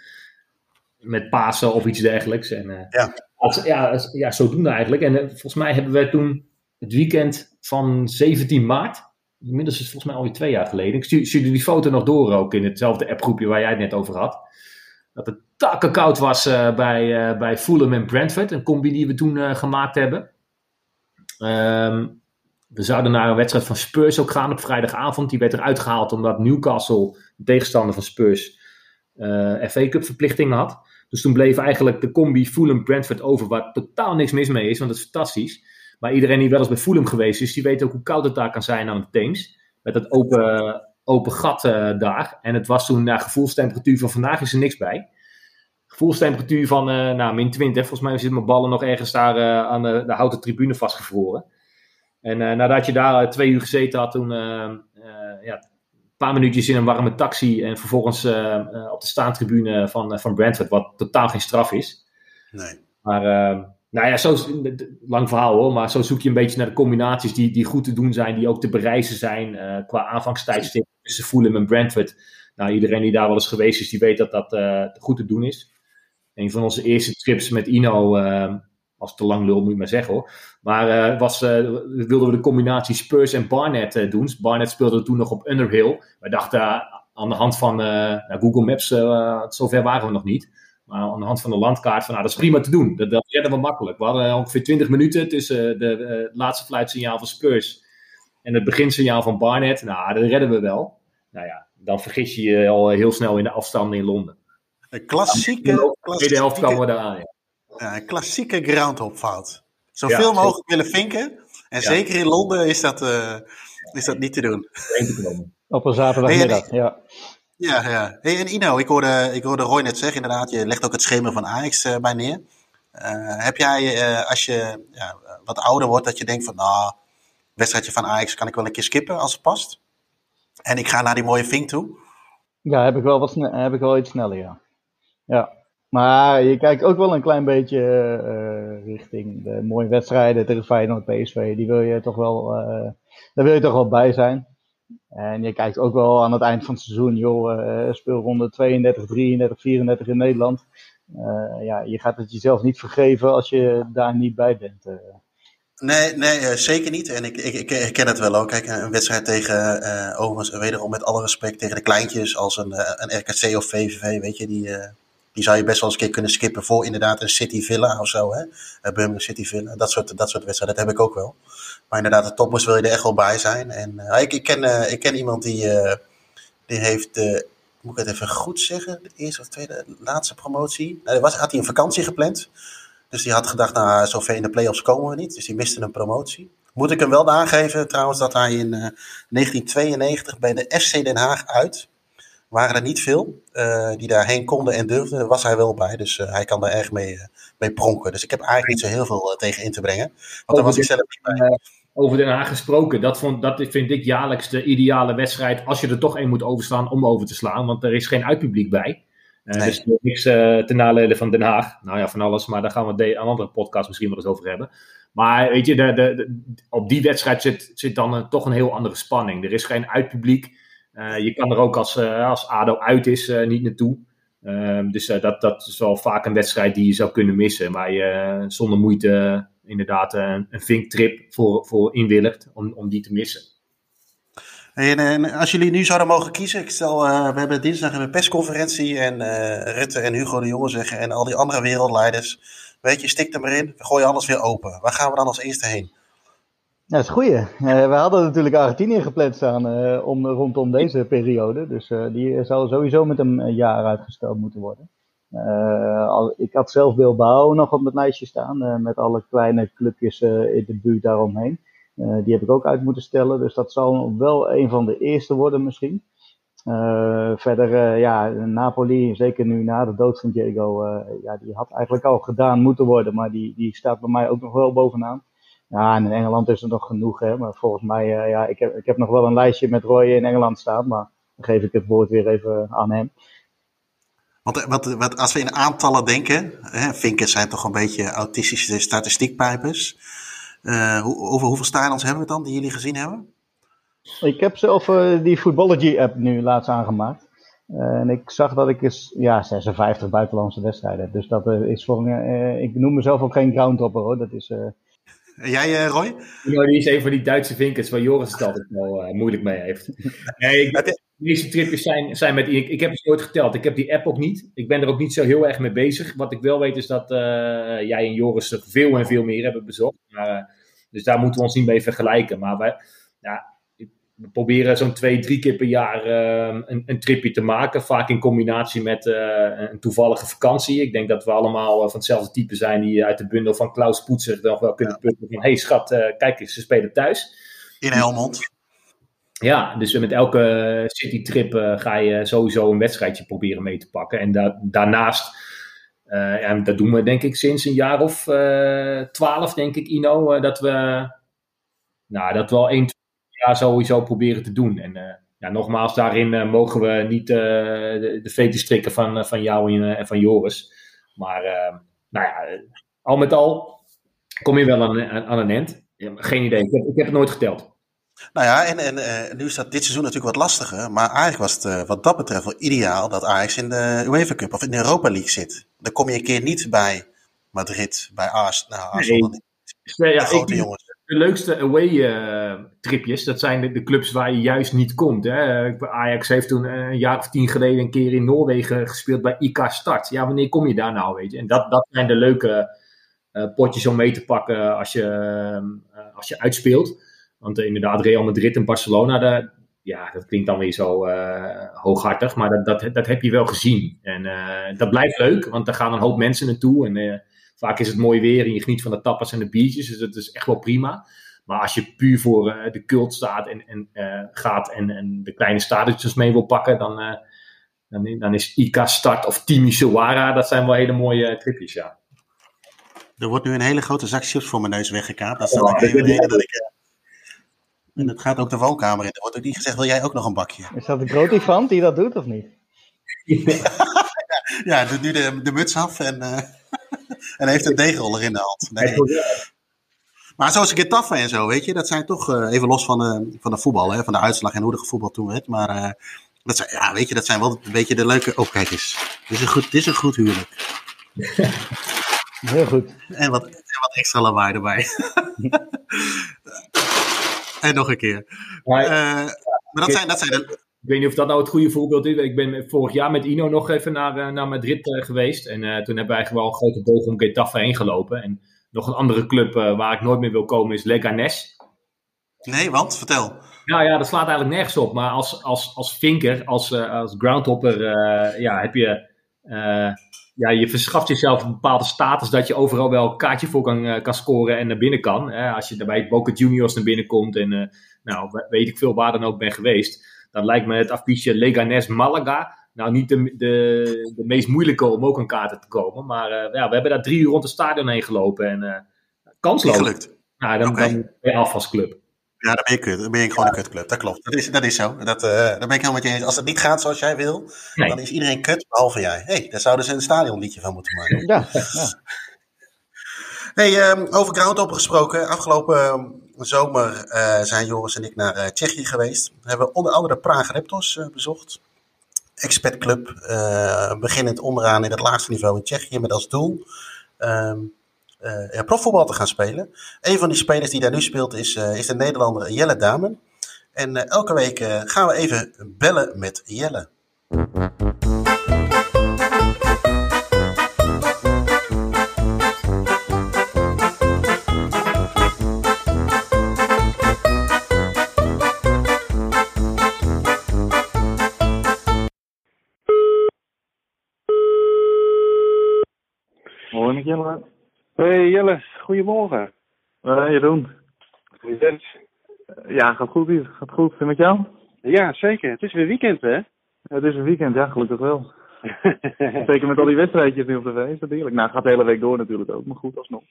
Met Pasen of iets dergelijks. En, uh, ja. Als, ja, ja, zodoende eigenlijk. En uh, volgens mij hebben we toen het weekend van 17 maart, inmiddels is het volgens mij alweer twee jaar geleden. Ik stuurde die foto nog door ook in hetzelfde appgroepje waar jij het net over had. Dat het takken koud was uh, bij, bij Fulham en Brentford, een combi die we toen gemaakt hebben. Um, we zouden naar een wedstrijd van Spurs ook gaan op vrijdagavond. Die werd eruit gehaald omdat Newcastle, de tegenstander van Spurs, FA Cup verplichtingen had. Dus toen bleef eigenlijk de combi Fulham-Brentford over, waar totaal niks mis mee is, want het is fantastisch. Maar iedereen die wel eens bij Fulham geweest is, die weet ook hoe koud het daar kan zijn aan de Theems. Met dat open, open gat uh, daar. En het was toen, naar gevoelstemperatuur van vandaag is er niks bij. Gevoelstemperatuur van uh, nou, min 20. Volgens mij zitten mijn ballen nog ergens daar uh, aan de, de, houten tribune vastgevroren. En nadat je daar twee uur gezeten had, toen ja, paar minuutjes in een warme taxi en vervolgens op de staantribune van, van Brentford, wat totaal geen straf is. Nee. Maar nou ja, zo, lang verhaal hoor, maar zo zoek je een beetje naar de combinaties die, die goed te doen zijn, die ook te bereizen zijn qua aanvangstijdstip tussen Fulham en Brentford. Nou, iedereen die daar wel eens geweest is, die weet dat dat goed te doen is een van onze eerste trips met Ino, uh, als te lang lul moet ik maar zeggen hoor. Maar uh, was, uh, wilden we de combinatie Spurs en Barnet uh, doen. Barnet speelde toen nog op Underhill. We dachten aan de hand van Google Maps, zover waren we nog niet. Maar aan de hand van de landkaart, van, nou, dat is prima te doen. Dat, dat redden we makkelijk. We hadden ongeveer 20 minuten tussen de laatste fluitsignaal van Spurs en het beginsignaal van Barnet. Nou, dat redden we wel. Nou ja, dan vergis je je al heel snel in de afstanden in Londen. Een klassieke... De tweede helft komen we eraan, ja. Ja. Een klassieke groundhopfout. Zoveel ja, mogelijk willen vinken. En ja. zeker in Londen is dat, uh, is dat niet te doen. Op een zaterdagmiddag, ja. Ja, ja. Hey, en Ino, ik hoorde, ik hoorde Roy net zeggen, inderdaad, je legt ook het schema van Ajax uh, bij neer. Uh, heb jij, uh, als je ja, wat ouder wordt, dat je denkt van, nou, wedstrijdje van Ajax kan ik wel een keer skippen als het past? En ik ga naar die mooie vink toe? Ja, heb ik wel, wat heb ik wel iets sneller, ja. Ja, maar je kijkt ook wel een klein beetje uh, richting de mooie wedstrijden tegen Feyenoord, PSV. Die wil je toch wel, uh, daar wil je toch wel bij zijn. En je kijkt ook wel aan het eind van het seizoen, joh, uh, speelronde 32, 33, 34 in Nederland. ja, je gaat het jezelf niet vergeven als je daar niet bij bent. Nee, nee zeker niet. En ik, ik, ik herken het wel ook. Kijk, een wedstrijd tegen, overigens, wederom met alle respect, tegen de kleintjes als een, een RKC of VVV, weet je, die die zou je best wel eens een keer kunnen skippen voor inderdaad een City Villa of zo. Hè? Birmingham City Villa. Dat soort, dat soort wedstrijden, dat heb ik ook wel. Maar inderdaad, de toppers wil je er echt wel bij zijn. En uh, ik, ik, ken, uh, ik ken iemand die, die heeft, moet ik het even goed zeggen, de eerste of tweede, laatste promotie. Nou, was, had hij een vakantie gepland. Dus die had gedacht, nou, zover in de play-offs komen we niet. Dus die miste een promotie. Moet ik hem wel aangeven trouwens dat hij in 1992 bij de FC Den Haag uit waren er niet veel uh, die daarheen konden en durfden. was hij wel bij. Dus uh, hij kan daar erg mee, uh, mee pronken. Dus ik heb eigenlijk niet zo heel veel tegen in te brengen. Want daar was ik zelf niet bij. over Den Haag gesproken. Dat, vond, dat vind ik jaarlijks de ideale wedstrijd. Als je er toch één moet overslaan om over te slaan. Want er is geen uitpubliek bij. Nee. Dus niks ten nadele van Den Haag. Nou ja, van alles. Maar daar gaan we een andere podcast misschien wel eens over hebben. Maar weet je, de, de, de, op die wedstrijd zit, zit dan toch een heel andere spanning. Er is geen uitpubliek. Uh, je kan er ook als, uh, als ADO uit is uh, niet naartoe. Ehm, dus dat, dat is wel vaak een wedstrijd die je zou kunnen missen. Maar je zonder moeite inderdaad een, een vinktrip voor, voor inwilligt om, om die te missen. En, en, als jullie nu zouden mogen kiezen, ik stel, we hebben dinsdag een persconferentie en Rutte en Hugo de Jonge zeggen en al die andere wereldleiders, weet je, stik er maar in, we gooien alles weer open. Waar gaan we dan als eerste heen? Dat is goed. Uh, we hadden natuurlijk Argentinië gepland staan uh, om, rondom deze periode. Dus uh, die zou sowieso met een jaar uitgesteld moeten worden. Ik had zelf Bilbao nog op het lijstje staan. met alle kleine clubjes in de buurt daaromheen. die heb ik ook uit moeten stellen. Dus dat zal wel een van de eerste worden misschien. verder, ja, Napoli, zeker nu na de dood van Diego. ja, die had eigenlijk al gedaan moeten worden. Maar die, die staat bij mij ook nog wel bovenaan. Ja, en in Engeland is er nog genoeg, hè. Maar volgens mij, uh, ja, ik heb, ik heb nog wel een lijstje met Roy in Engeland staan, maar dan geef ik het woord weer even aan hem. Want wat, wat, als we in aantallen denken, hè, vinkers zijn toch een beetje autistische statistiekpijpers. Uh, hoe, over hoeveel stadions hebben we dan die jullie gezien hebben? Ik heb zelf uh, die Footballogy-app nu laatst aangemaakt. en ik zag dat ik eens, ja, 56 buitenlandse wedstrijden heb. Dus dat is voor, ik noem mezelf ook geen groundhopper hoor. Dat is en jij, uh, Roy? Nou, die is een van die Duitse vinkers waar Joris het altijd wel uh, moeilijk mee heeft. Nee, ik, de meeste tripjes zijn, zijn met... Ik, ik heb het nooit geteld. Ik heb die app ook niet. Ik ben er ook niet zo heel erg mee bezig. Wat ik wel weet is dat uh, jij en Joris er veel en veel meer hebben bezocht. Maar, dus daar moeten we ons niet mee vergelijken. Maar wij, ja, we proberen zo'n twee, drie keer per jaar uh, een, een, tripje te maken. Vaak in combinatie met uh, een toevallige vakantie. Ik denk dat we allemaal uh, van hetzelfde type zijn die uit de bundel van Klaus Poetser nog wel kunnen putten van... hey schat, kijk eens, ze spelen thuis. In Helmond. Ja, dus met elke citytrip ga je sowieso een wedstrijdje proberen mee te pakken. En da daarnaast, en dat doen we denk ik sinds een jaar of twaalf, denk ik Ino, dat we nou, dat wel één, jaar sowieso proberen te doen. En ja, nogmaals, daarin mogen we niet de, de veten strikken van, van jou en, van Joris. Maar nou ja, al met al kom je wel aan, aan een end. geen idee, ik heb, ik heb het nooit geteld. Nou ja, en, en uh, nu is dat dit seizoen natuurlijk wat lastiger. Maar eigenlijk was het uh, wat dat betreft wel ideaal dat Ajax in de UEFA Cup of in de Europa League zit. Dan kom je een keer niet bij Madrid, bij Ars, nou, Arsenal. Nee. Ja, grote ik, jongens. De leukste away-tripjes, uh, dat zijn de, clubs waar je juist niet komt. Hè. Ajax heeft toen een jaar of tien geleden een keer in Noorwegen gespeeld bij IK Start. Ja, wanneer kom je daar nou, weet je? En dat, dat zijn de leuke potjes om mee te pakken als je, als je uitspeelt. Want inderdaad, Real Madrid en Barcelona, ja, dat klinkt dan weer zo hooghartig, maar dat, dat, dat heb je wel gezien. En dat blijft leuk, want daar gaan een hoop mensen naartoe. En vaak is het mooi weer en je geniet van de tapas en de biertjes, dus dat is echt wel prima. Maar als je puur voor de cult staat en, en gaat en, en de kleine stadions mee wil pakken, dan, dan, dan, is IK Start of Timi Sawara, dat zijn wel hele mooie tripjes, ja. Er wordt nu een hele grote zak chips voor mijn neus weggekaapt. Dat is dan even reden dat ik en dat gaat ook de woonkamer in. Er wordt ook niet gezegd, wil jij ook nog een bakje? Is dat de grote die dat doet of niet? ja, doet nu de, de muts af en, uh, en heeft een deegroller in de hand. Nee. Maar zoals Getafe en zo, weet je, dat zijn toch, uh, even los van de, van de voetbal, hè, van de uitslag en hoe de voetbal toen werd. Maar uh, dat zijn, ja, weet je, dat zijn wel een beetje de leuke... Oh, kijk eens. Dit is een goed, dit is een goed huwelijk. Heel goed. En wat, en wat extra lawaai erbij. En nog een keer. Maar, maar dat, zijn, dat zijn de... Ik weet niet of dat nou het goede voorbeeld is. Ik ben vorig jaar met Ino nog even naar, uh, naar Madrid uh, geweest. En toen hebben eigenlijk wel een grote boog om Getafe heen gelopen. En nog een andere club waar ik nooit meer wil komen is Leganes. Nee, want? Vertel. Nou ja, dat slaat eigenlijk nergens op. Maar als, als, als vinker, als, als groundhopper, ja, heb je ja, je verschaft jezelf een bepaalde status dat je overal wel een kaartje voor kan, kan scoren en naar binnen kan. Als je bij Boca Juniors naar binnen komt en nou, weet ik veel waar dan ook ben geweest, dan lijkt me het affiche Leganes Malaga nou niet de, de, de meest moeilijke om ook aan kaarten te komen. Maar uh, ja, we hebben daar drie uur rond het stadion heen gelopen en kansloos. Gelukt. Nou, dan, okay. dan ben je af als club. Ja, dan ben je, kut, dan ben je gewoon een kutclub. Dat klopt. Dat is, dat is zo. Dat, uh, daar ben ik helemaal met je eens. Als het niet gaat zoals jij wil, dan is iedereen kut, behalve jij. Hé, hey, daar zouden ze een stadionliedje van moeten maken. Ja, ja. Hey, um, over gesproken. Afgelopen ehm, zomer uh, zijn Joris en ik naar uh, Tsjechië geweest. We hebben onder andere Praag Reptos bezocht. Expat club, beginnend onderaan in het laagste niveau in Tsjechië met als doel... Uh, ja, profvoetbal te gaan spelen. Een van die spelers die daar nu speelt is, uh, is de Nederlander Jelle Damen. En uh, elke week gaan we even bellen met Jelle. Hoi, Jelle. Hey Jelle, goedemorgen. Hey Jeroen. Hoe is het? Ja, gaat goed hier. Gaat goed. En met jou? Ja, zeker. Het is weer weekend, hè? Het is een weekend, ja, gelukkig wel. zeker met al die wedstrijdjes nu op de is dat heerlijk. Nou, het gaat de hele week door natuurlijk ook, maar goed alsnog.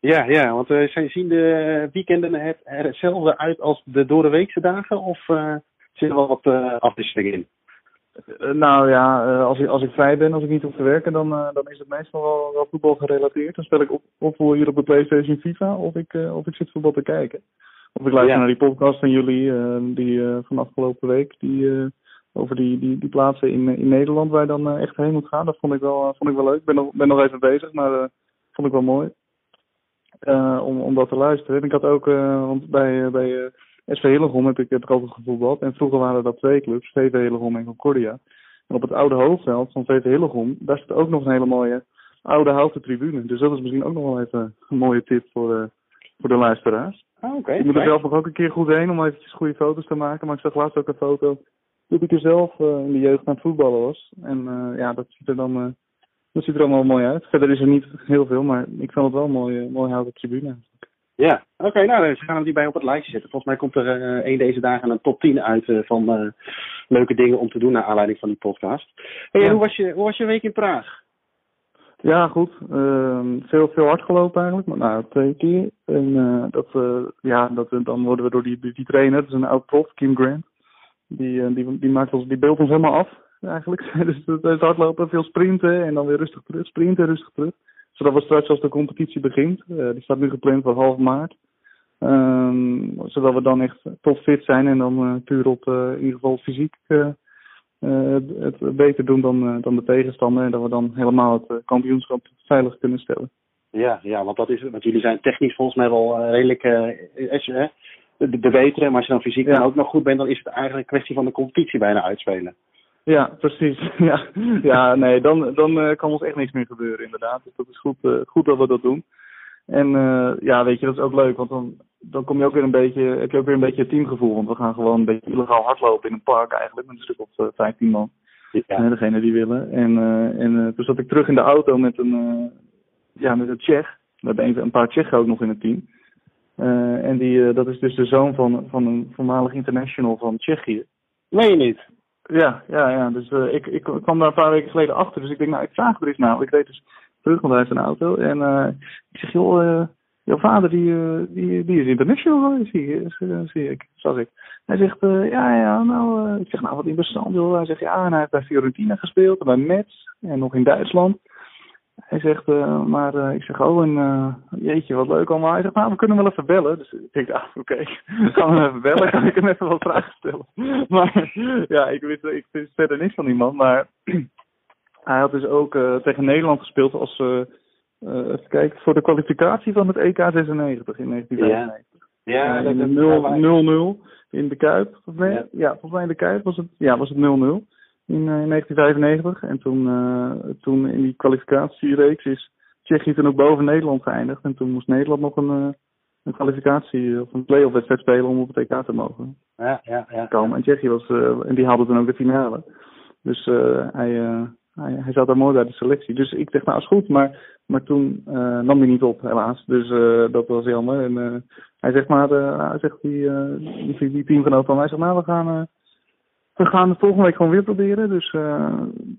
Ja, ja, want uh, zien de weekenden er hetzelfde uit als de door de weekse dagen? Of uh, zit er wel wat uh, afwisseling in? Uh, nou ja, uh, als, ik, als ik vrij ben, als ik niet hoef te werken, dan, uh, dan is het meestal wel, wel voetbal gerelateerd. Dan speel ik op, of hier op de PlayStation FIFA, of ik, of ik zit voetbal te kijken. Of ik luister ja. naar die podcast van jullie, die van afgelopen week, die over die, die, die plaatsen in, in Nederland waar je dan echt heen moet gaan. Dat vond ik wel, vond ik wel leuk. Ik ben nog, ben nog even bezig, maar vond ik wel mooi. om, om dat te luisteren. En ik had ook, want bij, bij SV Hillegom heb ik, ik altijd gevoetbald. En vroeger waren dat twee clubs, VV Hillegom en Concordia. En op het oude hoofdveld van VV Hillegom, daar zit ook nog een hele mooie oude houten tribune. Dus dat is misschien ook nog wel even een mooie tip voor, uh, voor de luisteraars. Ah, oké. Okay, ik moet er zelf nog ook een keer goed heen om eventjes goede foto's te maken. Maar ik zag laatst ook een foto dat ik er zelf uh, in de jeugd aan het voetballen was. En uh, ja, dat ziet er dan dat ziet er allemaal mooi uit. Verder is er niet heel veel, maar ik vond het wel een mooie, mooie houten tribune. Ja, oké, okay, nou, we gaan hem die bij op het lijstje zetten. Volgens mij komt er uh, een deze dagen een top 10 uit uh, van uh, leuke dingen om te doen naar aanleiding van die podcast. Hey, ja. hoe, was je, hoe was je week in Praag? Ja, goed. Ehm, veel, veel hard gelopen eigenlijk, maar nou, twee keer. En eh, dat, eh, ja, dat, dan worden we door die, die trainer, dat is een oud prof, Kim Grant. Die, eh, die, die, maakt ons, die beeldt ons helemaal af, eigenlijk. dus het is hardlopen, veel sprinten en dan weer rustig terug, sprinten, rustig terug. Zodat we straks als de competitie begint, die staat nu gepland voor half maart. Ehm, zodat we dan echt top fit zijn en dan puur op in ieder geval fysiek uh, het beter doen dan, dan de tegenstander. En dat we dan helemaal het kampioenschap veilig kunnen stellen. Ja, ja, want dat is, want jullie zijn technisch volgens mij wel redelijk de, de betere. Maar als je dan fysiek dan ook nog goed bent, dan is het eigenlijk een kwestie van de competitie bijna uitspelen. Ja, precies. Ja, ja nee, dan, dan kan ons echt niks meer gebeuren inderdaad. Dus dat is goed, goed dat we dat doen. En ja, weet je, dat is ook leuk, want dan dan kom je ook weer een beetje, heb je ook weer een beetje het teamgevoel. Want we gaan gewoon een beetje illegaal hardlopen in een park eigenlijk. Met een stuk of uh, eh, 15 man. Ja. degene die willen. En, uh, en toen zat ik terug in de auto met een, ja, met een Tsjech. We hebben een, een paar Tsjechen ook nog in het team. en die, dat is dus de zoon van, van een voormalig international van Tsjechië. Nee, niet? Ja, ja, ja. Dus ik, ik kwam daar een paar weken geleden achter. Dus ik denk, nou, ik vraag er eens nou. Ik reed dus terug, want hij heeft een auto. En ik zeg, joh jouw vader die, eh, die, die is international, zie, zie ik, zag ik. Hij zegt, uh, ja, ja, nou, uh, ik zeg, nou, wat interessant, joh. Hij zegt, ja, en hij heeft bij Fiorentina gespeeld, bij Metz en nog in Duitsland. Hij zegt, uh, maar ik zeg, oh, en jeetje, wat leuk allemaal. Hij zegt, nou, we kunnen wel even bellen. Dus ik denk, ah, oké, okay. gaan we even bellen, kan ik hem even wat vragen stellen. Maar ja, ik wist, ik wist verder niks van die man, maar hij had dus ook tegen Nederland gespeeld als even kijken, voor de kwalificatie van het EK 96 in 1995. Ja, uh, 0-0 in de Kuip. Volgens mij, ja. ja. volgens mij in de Kuip was het, ja, was het 0-0 in, in 1995. En toen, uh, toen in die kwalificatiereeks is Tsjechië toen ook boven Nederland geëindigd. En toen moest Nederland nog een, uh, een kwalificatie of een play-off wedstrijd spelen om op het EK te mogen ja, ja, ja. komen. En Tsjechië was, en die haalde toen ook de finale. Dus hij, hij, hij zat daar mooi bij de selectie. Dus ik dacht, nou is goed, maar maar toen nam hij niet op, helaas. Dus dat was jammer. En hij zegt maar, hij zegt die, die, die, teamgenoot van mij, zegt nou we gaan, we gaan het volgende week gewoon weer proberen. Dus,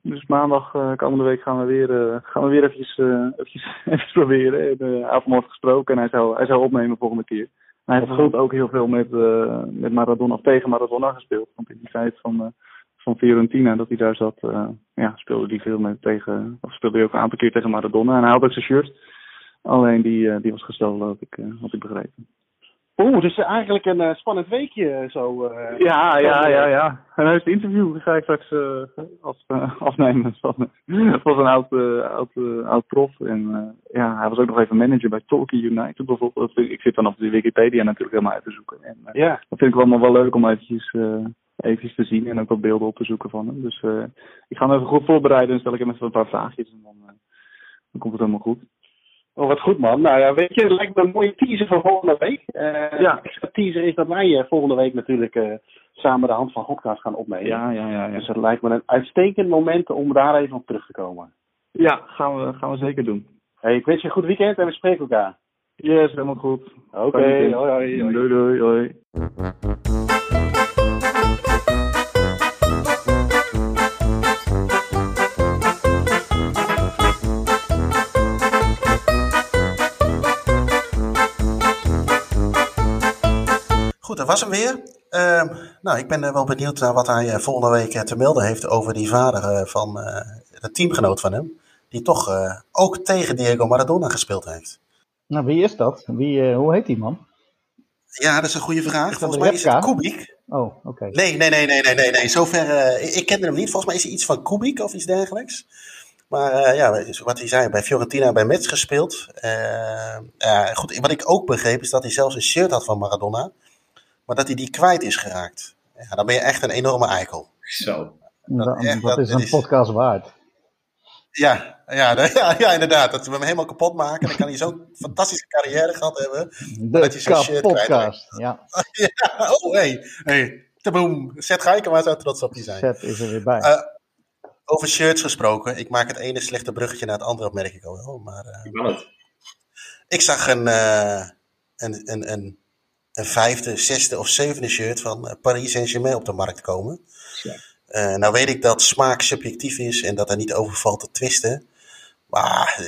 dus maandag, komende week gaan we weer, gaan we weer eventjes, eventjes, eventjes proberen. En, hij had gesproken en hij zou, hij zou opnemen volgende keer. hij heeft ook heel veel met, met Maradona, of tegen Maradona gespeeld. Want in die tijd van van Fiorentina, dat hij daar zat, uh, ja, speelde hij veel met tegen, of speelde hij ook een aantal keer tegen Maradona. En hij had ook zijn shirt. Alleen die, uh, die was gestolen, had ik, uh, had ik begrepen. Oeh, dus eigenlijk een spannend weekje zo. ja, ja, ja, ja. En het interview ga ik straks af, afnemen van, van een oud, oud, oud prof. En ja, hij was ook nog even manager bij Tolkien United bijvoorbeeld. Ik zit dan op de Wikipedia natuurlijk helemaal uit te zoeken. En ja. dat vind ik allemaal wel leuk om eventjes even te zien en ook wat beelden op te zoeken van hem. Dus uh, ik ga hem even goed voorbereiden en stel ik hem even een paar vraagjes en dan, uh, dan komt het helemaal goed. Oh, wat goed man. Nou ja, weet je, het lijkt me een mooie teaser voor volgende week. Uh, ja. De teaser is dat wij volgende week natuurlijk samen de hand van Godcast gaan opnemen. Ja, ja, ja, ja. Dus het lijkt me een uitstekend moment om daar even op terug te komen. Ja, gaan we, gaan we zeker doen. Hey, ik wens je een goed weekend en we spreken elkaar. Yes, helemaal goed. Oké, okay, hoi, hoi, hoi. Doei, doei, hoi. Goed, dat was hem weer. Uh, nou, ik ben wel benieuwd naar wat hij eh, volgende week eh, te melden heeft over die vader uh, van de teamgenoot van hem. Die toch ook tegen Diego Maradona gespeeld heeft. Nou, wie is dat? Wie, hoe heet die man? Ja, dat is een goede vraag. Volgens mij is het Kubik. Oh, oké. Nee, nee, nee, nee, nee, nee, nee. Zover, ik, ik kende hem niet. Volgens mij is hij iets van Kubik of iets dergelijks. Maar ja, wat hij zei, bij Fiorentina bij Metz gespeeld. goed, wat ik ook begreep is dat hij zelfs een shirt had van Maradona maar dat hij die kwijt is geraakt. Ja, dan ben je echt een enorme eikel. Zo. Dat, dat, is een podcast waard. Ja, ja, ja, ja, inderdaad. Dat we hem helemaal kapot maken. Dan kan hij zo'n fantastische carrière gehad hebben. De dat hij podcast, ja. ja. Oh, hey, hey. Taboom. Zet maar zo trots op die zijn. Zet is er weer bij. Uh, over shirts gesproken. Ik maak het ene slechte bruggetje naar het andere, merk ik al wel. Maar, uh, ik zag een, uh, een, een, een een vijfde, zesde of zevende shirt van eh, Paris Saint-Germain op de markt komen. Ja. Uh, nou weet ik dat smaak subjectief is en dat er niet over valt te twisten. Maar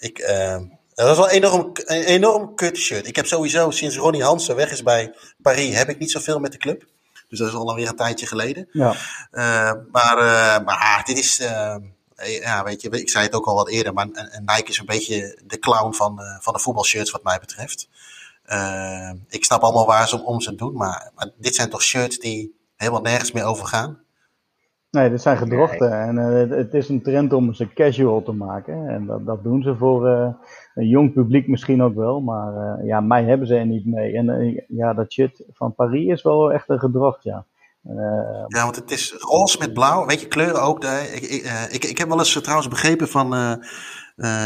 ik, dat was wel een enorm, een enorm kut shirt. Ik heb sowieso sinds Ronnie Hansen weg is bij Paris, heb ik niet zoveel met de club. Dus dat is alweer een tijdje geleden. Ja. maar, maar dit is ja, weet je, ik zei het ook al wat eerder, maar Nike is een beetje de clown van, van de voetbalshirts wat mij betreft. Uh, ik snap allemaal waar ze om, om ze doen, maar, maar, dit zijn toch shirts die helemaal nergens meer overgaan? Nee, dit zijn gedrochten en uh, het is een trend om ze casual te maken. En dat, dat doen ze voor uh, een jong publiek misschien ook wel, maar ja, mij hebben ze er niet mee. En ja, dat shit van Paris is wel echt een gedrocht, ja. ja, want het is roze met blauw, weet je, kleuren ook. ik, ik, ik, ik heb wel eens trouwens begrepen van uh,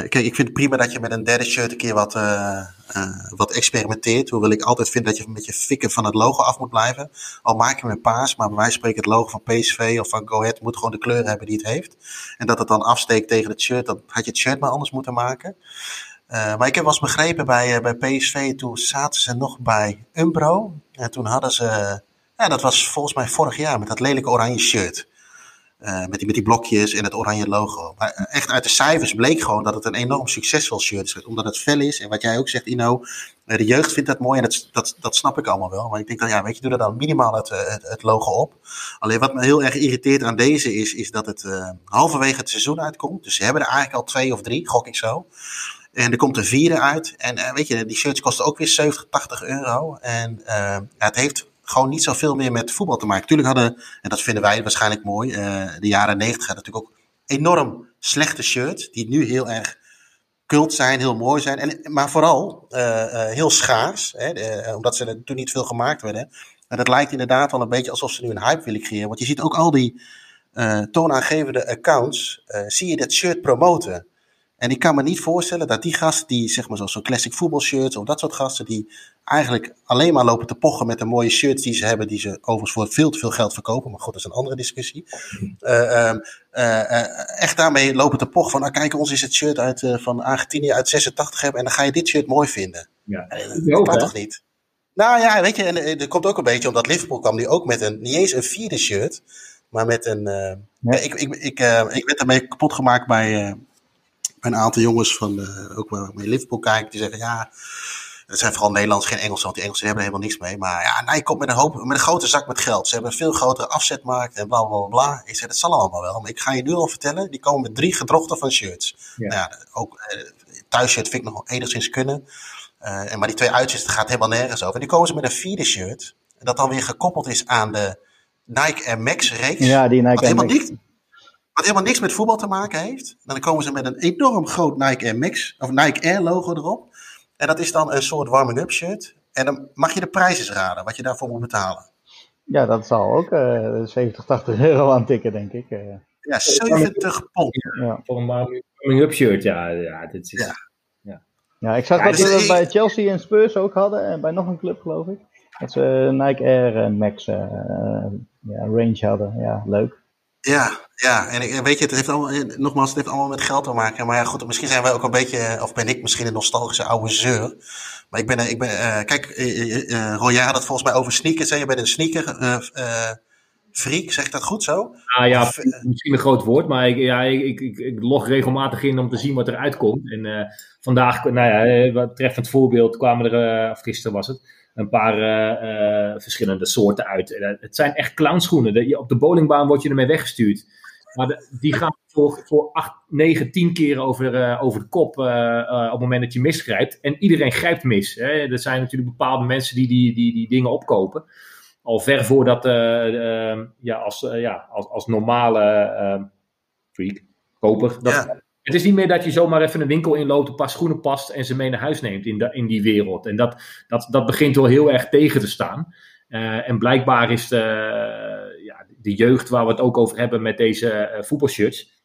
kijk, ik vind het prima dat je met een derde shirt een keer wat, uh, uh, wat experimenteert. Hoewel ik altijd vind dat je met je fikken van het logo af moet blijven. Al maak je hem in paas, maar bij van spreken het logo van PSV of van Go Ahead moet gewoon de kleur hebben die het heeft. En dat het dan afsteekt tegen het shirt, dan had je het shirt maar anders moeten maken. maar ik heb wel eens begrepen bij, bij PSV, toen zaten ze nog bij Umbro. En toen hadden ze, ja, dat was volgens mij vorig jaar met dat lelijke oranje shirt. Uh, met, die, met die blokjes en het oranje logo. Maar eh, echt uit de cijfers bleek gewoon dat het een enorm succesvol shirt is. Omdat het fel is. En wat jij ook zegt, Ino. Uh, de jeugd vindt dat mooi. En dat, dat, dat snap ik allemaal wel. Maar ik denk dan, ja, weet je, doe er dan minimaal het, het, het, logo op. Alleen wat me heel erg irriteert aan deze is, is dat het halverwege het seizoen uitkomt. Dus ze hebben er eigenlijk al twee of drie, gok ik zo. En er komt een vierde uit. En weet je, die shirts kosten ook weer 70, 80 euro. En het heeft gewoon niet zoveel meer met voetbal te maken. Tuurlijk hadden, en dat vinden wij waarschijnlijk mooi, uh, de jaren negentig hadden natuurlijk ook enorm slechte shirts, die nu heel erg cult zijn, heel mooi zijn, en, maar vooral uh, uh, heel schaars, hè, omdat ze toen niet veel gemaakt werden. En dat lijkt inderdaad wel een beetje alsof ze nu een hype willen creëren. Want je ziet ook al die toonaangevende accounts, zie je dat shirt promoten. En ik kan me niet voorstellen dat die gasten, die zeg maar zo'n classic voetbalshirts of dat soort gasten, die eigenlijk alleen maar lopen te pochen met de mooie shirts die ze hebben, die ze overigens voor veel te veel geld verkopen, maar goed, dat is een andere discussie. Uh, uh, echt daarmee lopen te pochen van, ah, kijk, ons is het shirt uit, van Argentinië uit 86 hebben en dan ga je dit shirt mooi vinden. Ja, dat kan toch niet? Nou ja, weet je, en er komt ook een beetje omdat Liverpool kwam nu ook met een, niet eens een vierde shirt, maar met een, ja. ik, ik, ik, ik werd daarmee kapot gemaakt bij een aantal jongens van, uh, ook waar ik mee Liverpool kijk, die zeggen ja, het zijn vooral Nederlands, geen Engelsen, want die Engelsen hebben er helemaal niks mee. Maar ja, Nike komt met een, hoop, met een grote zak met geld. Ze hebben een veel grotere afzetmarkt en bla bla bla. Ik zeg, het zal allemaal wel. Maar ik ga je nu al vertellen, die komen met drie gedrochten van shirts. Ja. Nou ja, ook uh, thuisshirt vind ik nog enigszins kunnen. Uh, en maar die twee uitzichten gaat helemaal nergens over. En die komen ze met een vierde shirt. Dat dan weer gekoppeld is aan de Nike Air Max reeks. Ja, die Nike Air Max. Niet, wat helemaal niks met voetbal te maken heeft. Dan komen ze met een enorm groot Nike Air Max, of Nike Air logo erop. En dat is dan een soort warming-up shirt. En dan mag je de prijzen raden, wat je daarvoor moet betalen. Ja, dat zal ook uh, 70, 80 euro aan tikken, denk ik. Uh. Ja, 70 pond. Ja, voor een warming-up shirt, ja. Ja, dit is, ja. ja. ja ik zag ja, dat dus we dat bij Chelsea en Spurs ook hadden. En bij nog een club, geloof ik. Dat ze Nike Air Max uh, ja, range hadden. Ja, leuk. Ja, ja, en weet je, het heeft allemaal, nogmaals, het heeft allemaal met geld te maken. Maar ja, goed, misschien zijn wij ook een beetje, of ben ik misschien een nostalgische oude zeur. Maar ik ben, ik ben uh, kijk, uh, uh, Roy, had het volgens mij over sneakers. En je bent een sneaker freak, zeg ik dat goed zo? Ah ja, of, misschien een groot woord, maar ik, ja, ik, ik, ik, log regelmatig in om te zien wat er uitkomt. En vandaag, nou ja, wat treffend voorbeeld, kwamen er, of gisteren was het, een paar uh, verschillende soorten uit. Uh, het zijn echt clownschoenen. De, op de bowlingbaan word je ermee weggestuurd. Maar de, die gaan voor, voor 8, 9, 10 keer over, over de kop op het moment dat je misgrijpt. En iedereen grijpt mis. Hè. Er zijn natuurlijk bepaalde mensen die die, die, die dingen opkopen. Al ver voordat ja, als, ja, als, als normale freak, koper, dat, ja. Het is niet meer dat je zomaar even een winkel inloopt, een paar schoenen past en ze mee naar huis neemt in, de, in die wereld. En dat, dat, dat begint wel heel erg tegen te staan. Uh, en blijkbaar is de, ja, de jeugd waar we het ook over hebben met deze uh, voetbalshirts,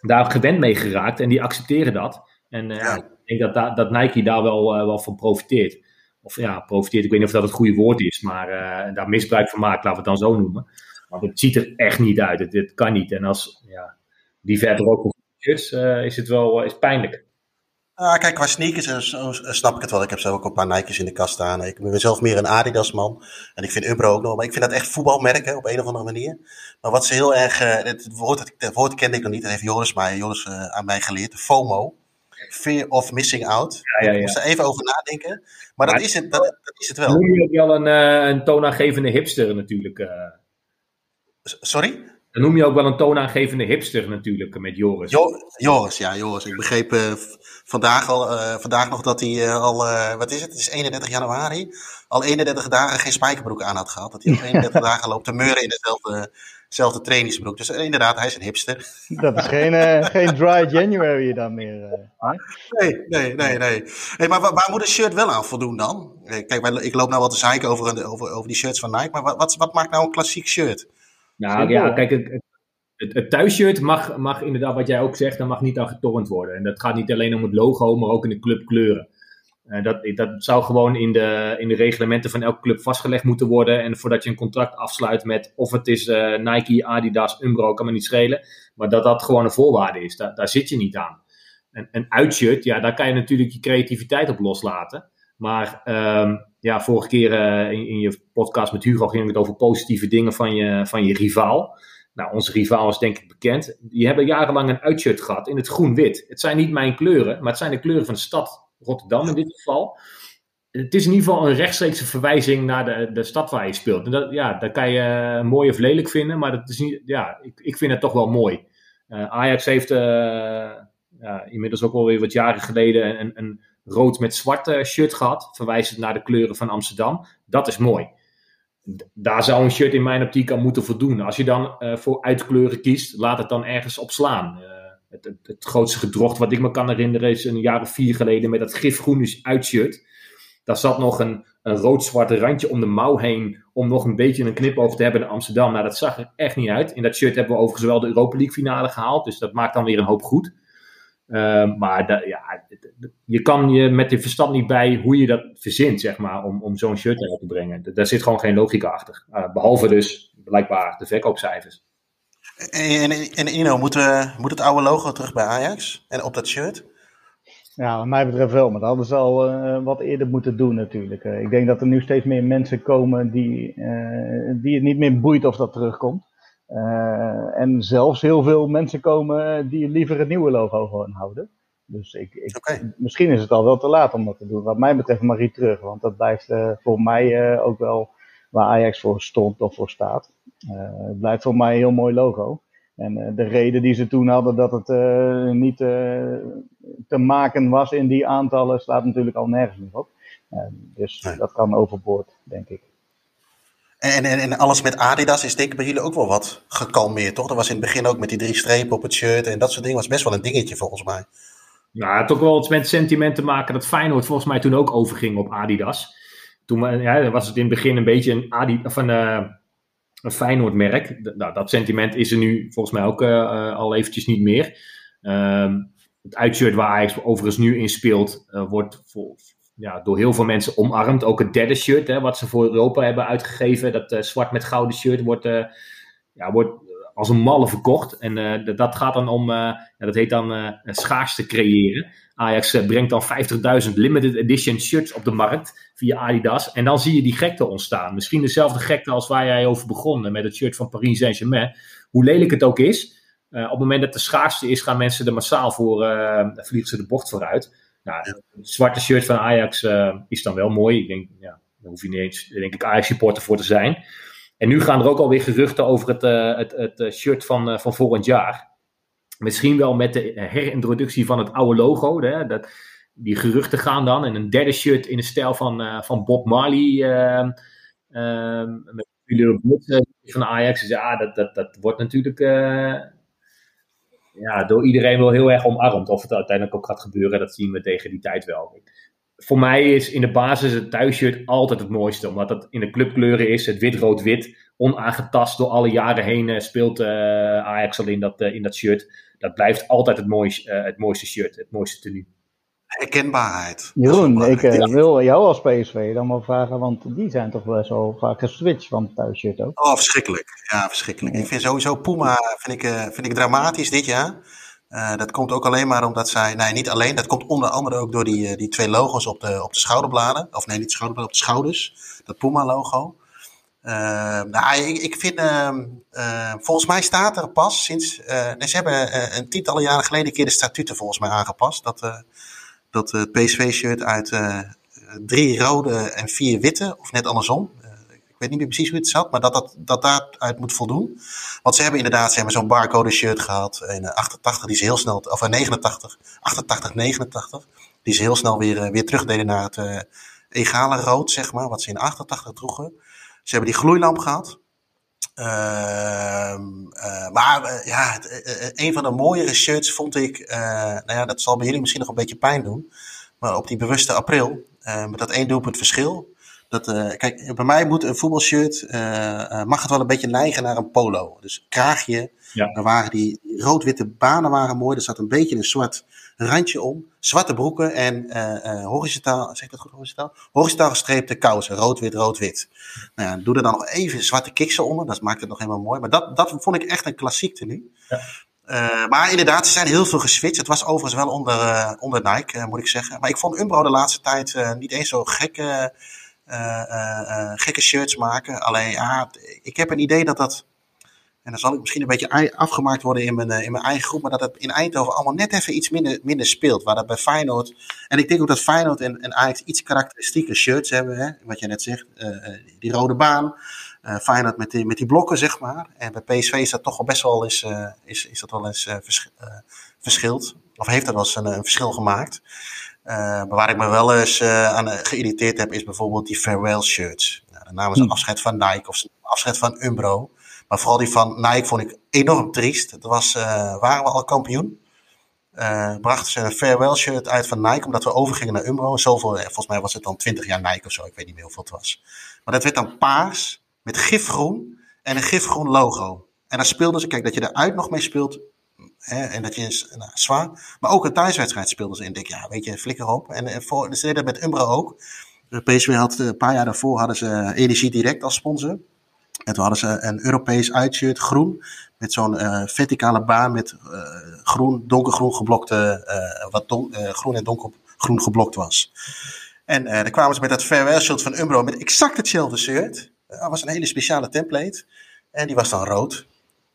daar gewend mee geraakt en die accepteren dat. En uh, ja. ik denk dat, dat Nike daar wel, wel van profiteert. Of ja, profiteert, ik weet niet of dat het goede woord is, maar daar misbruik van maakt, laten we het dan zo noemen. Want het ziet er echt niet uit, het, het kan niet. En als ja, die verder ook is, uh, is het wel is pijnlijk. Ah, kijk, qua sneakers eh, snap ik het wel. Ik heb zo ook een paar Nike's in de kast staan. Ik ben zelf meer een Adidas man. En ik vind Umbro ook nog. Maar ik vind dat echt voetbalmerken op een of andere manier. Maar wat ze heel erg... Uh, het, woord, het woord kende ik nog niet. Dat heeft Joris, mij, Joris uh, aan mij geleerd. FOMO. Fear of missing out. Ja, ja, ja. Ik moest er even over nadenken. Maar, dat, is het, dat, dat, is het wel. Dan noem je wel een, een toonaangevende hipster natuurlijk. Sorry? Dan noem je ook wel een toonaangevende hipster natuurlijk met Joris. Jo Joris, ja, Joris. Ik begreep uh, vandaag, al, uh, vandaag nog dat hij uh, al, wat is het? Het is 31 januari. Al 31 dagen geen spijkerbroek aan had gehad. Dat hij al 31 dagen loopt te meuren in dezelfde, dezelfde trainingsbroek. Dus inderdaad, hij is een hipster. Dat is geen, geen dry January dan meer. nee, nee, nee. nee. Hey, maar waar, waar, moet een shirt wel aan voldoen dan? Kijk, ik loop nou wat te zeiken over, over, over die shirts van Nike. Maar wat, wat, wat maakt nou een klassiek shirt? Nou ja, kijk, het, het, het thuisshirt mag, mag inderdaad, wat jij ook zegt, daar mag niet aan getornd worden. En dat gaat niet alleen om het logo, maar ook in de clubkleuren. Uh, dat, dat zou gewoon in de, in de reglementen van elke club vastgelegd moeten worden. En voordat je een contract afsluit met of het is uh, Nike, Adidas, Umbro, kan me niet schelen. Maar dat dat gewoon een voorwaarde is. Daar, daar zit je niet aan. En een uitshirt, ja, daar kan je natuurlijk je creativiteit op loslaten. Maar um, ja, vorige keer uh, in, je podcast met Hugo ging het over positieve dingen van je, van je rivaal. Nou, onze rivaal is denk ik bekend. Die hebben jarenlang een uitshirt gehad in het groen-wit. Het zijn niet mijn kleuren, maar het zijn de kleuren van de stad Rotterdam in dit geval. Het is in ieder geval een rechtstreekse verwijzing naar de, de stad waar je speelt. En dat, ja, dat kan je mooi of lelijk vinden, maar dat is niet, ja, ik, ik vind het toch wel mooi. Uh, Ajax heeft ja, inmiddels ook alweer wat jaren geleden een, een rood met zwart shirt gehad, verwijzend naar de kleuren van Amsterdam. Dat is mooi. Daar zou een shirt in mijn optiek aan moeten voldoen. Als je dan uh, voor uitkleuren kiest, laat het dan ergens op slaan. Uh, het, het, grootste gedrocht wat ik me kan herinneren is een jaar of vier geleden met dat gifgroene uitshirt. Daar zat nog een, rood-zwart randje om de mouw heen. Om nog een beetje een knip over te hebben in Amsterdam. Nou, dat zag er echt niet uit. In dat shirt hebben we overigens wel de Europa League finale gehaald. Dus dat maakt dan weer een hoop goed. Uh, maar ja, je kan je met je verstand niet bij hoe je dat verzint, zeg maar, om, om zo'n shirt eruit te brengen. Daar zit gewoon geen logica achter. Uh, behalve dus blijkbaar de verkoopcijfers. En, en, en Ino, moet, uh, moet het oude logo terug bij Ajax en op dat shirt? Ja, wat mij betreft wel, maar dat hadden ze al uh, wat eerder moeten doen natuurlijk. Uh, ik denk dat er nu steeds meer mensen komen die, die het niet meer boeit of dat terugkomt. Uh, en zelfs heel veel mensen komen die liever het nieuwe logo gewoon houden. Dus ik, ik okay. misschien is het al wel te laat om dat te doen. Wat mij betreft mag hij terug, want dat blijft uh, voor mij uh, ook wel waar Ajax voor stond of voor staat. het blijft voor mij een heel mooi logo. En de reden die ze toen hadden dat het niet te maken was in die aantallen, staat natuurlijk al nergens meer op. dus nee. dat kan overboord, denk ik. En, en, en alles met Adidas is denk ik bij jullie ook wel wat gekalmeerd, toch? Dat was in het begin ook met die drie strepen op het shirt en dat soort dingen was best wel een dingetje volgens mij. Ja, het ook wel iets met sentiment te maken dat Feyenoord volgens mij toen ook overging op Adidas. Toen ja, was het in het begin een beetje een, Adi, of een, uh, een Feyenoord-merk. Nou, dat sentiment is er nu volgens mij ook uh, al eventjes niet meer. Uh, het uitshirt waar Ajax overigens nu in speelt, uh, wordt vol, ja, door heel veel mensen omarmd. Ook het derde shirt, hè, wat ze voor Europa hebben uitgegeven. Dat uh, zwart met gouden shirt wordt, uh, ja, wordt als een malle verkocht. En dat gaat dan om, ja, dat heet dan schaarste creëren. Ajax brengt dan 50.000 limited edition shirts op de markt via Adidas. En dan zie je die gekte ontstaan. Misschien dezelfde gekte als waar jij over begon met het shirt van Paris Saint-Germain. Hoe lelijk het ook is. op het moment dat de schaarste is, gaan mensen er massaal voor, vliegen ze de bocht vooruit. Nou, het zwarte shirt van Ajax uh, is dan wel mooi. Ik denk, ja, daar hoef je niet eens, denk ik, Ajax-supporter voor te zijn. En nu gaan er ook alweer geruchten over het, uh, het, het shirt van, van volgend jaar. Misschien wel met de herintroductie van het oude logo. Hè, dat, die geruchten gaan dan. En een derde shirt in de stijl van, van Bob Marley. Ehm, ehm, met de van Ajax. Dus ja, dat, dat, dat wordt natuurlijk ja, door iedereen wel heel erg omarmd. Of het uiteindelijk ook gaat gebeuren, dat zien we tegen die tijd wel. Voor mij is in de basis het thuisshirt altijd het mooiste. Omdat het in de clubkleuren is. Het wit-rood-wit. Onaangetast door alle jaren heen uh, speelt uh, Ajax in dat, uh, in dat shirt. Dat blijft altijd het mooiste, het mooiste shirt. Het mooiste tenue. Herkenbaarheid. Jeroen, ik ja. wil jou als PSV dan wel vragen, want die zijn toch best wel vaak geswitcht van het thuisshirt ook. Oh, verschrikkelijk. Ja, verschrikkelijk. Ik vind sowieso Puma vind ik, uh, vind ik dramatisch dit jaar. Uh, dat komt ook alleen maar omdat zij, nee niet alleen, dat komt onder andere ook door die, die twee logos op de, op de schouderbladen. Of nee, niet de schouderbladen, op de schouders. Dat Puma logo. Uh, nou, ik, ik vind, uh, volgens mij staat er pas sinds, nee, ze hebben een tientallen jaren geleden een keer de statuten volgens mij aangepast. Dat, dat het PSV-shirt uit drie rode en vier witte, of net andersom weet niet meer precies hoe het zat, maar dat dat, dat daaruit moet voldoen. Want ze hebben inderdaad ze hebben zo'n barcode shirt gehad in 88, die ze heel snel, of in 89, 88, 89, die ze heel snel weer, weer terugdeden naar het uh, egale rood, zeg maar, wat ze in 88 droegen. Ze hebben die gloeilamp gehad. Uh, uh, maar ja, het, een van de mooiere shirts vond ik, nou ja, dat zal bij jullie misschien nog een beetje pijn doen. Maar op die bewuste april, met dat één doelpunt verschil, dat, uh, kijk, bij mij moet een voetbalshirt, uh, mag het wel een beetje neigen naar een polo. Dus kraagje, ja. daar waren die rood-witte banen waren mooi. Er zat een beetje een zwart randje om. Zwarte broeken en horizontaal, zeg dat goed, horizontaal? Horizontaal gestreepte kousen, rood-wit, rood-wit. Nou ja, doe er dan nog even zwarte kiksen onder, dat maakt het nog helemaal mooi. Maar dat, dat vond ik echt een klassiek tenue. Ja. Uh, maar inderdaad, ze zijn heel veel geswitcht. Het was overigens wel onder, uh, onder Nike, uh, moet ik zeggen. Maar ik vond Umbro de laatste tijd niet eens zo gek uh, uh, gekke shirts maken. Alleen, ja, ik heb een idee dat dat. En dan zal ik misschien een beetje afgemaakt worden in mijn, in mijn eigen groep. Maar dat het in Eindhoven allemaal net even iets minder, minder speelt. Waar dat bij Feyenoord. En ik denk ook dat Feyenoord en, en Ajax iets karakteristieke shirts hebben. Hè? Wat je net zegt. die rode baan. Uh, Feyenoord met die, met die blokken, zeg maar. En bij PSV is dat toch wel best wel eens, uh, is, is dat wel eens vers, verschild. Of heeft dat wel eens een, een verschil gemaakt. Maar waar ik me wel eens aan geïrriteerd heb, is bijvoorbeeld die farewell shirts. Nou, de namen ze hm. afscheid van Nike of afscheid van Umbro. Maar vooral die van Nike vond ik enorm triest. Het was, uh, waren we al kampioen. Uh, brachten ze een farewell shirt uit van Nike, omdat we overgingen naar Umbro. Zoveel, volgens mij was het dan 20 jaar Nike of zo, ik weet niet meer hoeveel het was. Maar dat werd dan paars, met gifgroen en een gifgroen logo. En dan speelden ze, kijk, dat je eruit nog mee speelt, Hè, en dat je nou, zwaar. Maar ook een thuiswedstrijd speelden ze in. Denk ja, weet je, flikker op. En, en voor, ze deden dat met Umbro ook. PSV had een paar jaar daarvoor hadden ze Energie Direct als sponsor. En toen hadden ze een Europees uitshirt, groen. Met zo'n uh, verticale baan met uh, groen, donkergroen geblokte, uh, wat don, groen en donkergroen geblokt was. En dan kwamen ze met dat farewell shirt van Umbro met exact hetzelfde shirt. Dat was een hele speciale template. En die was dan rood.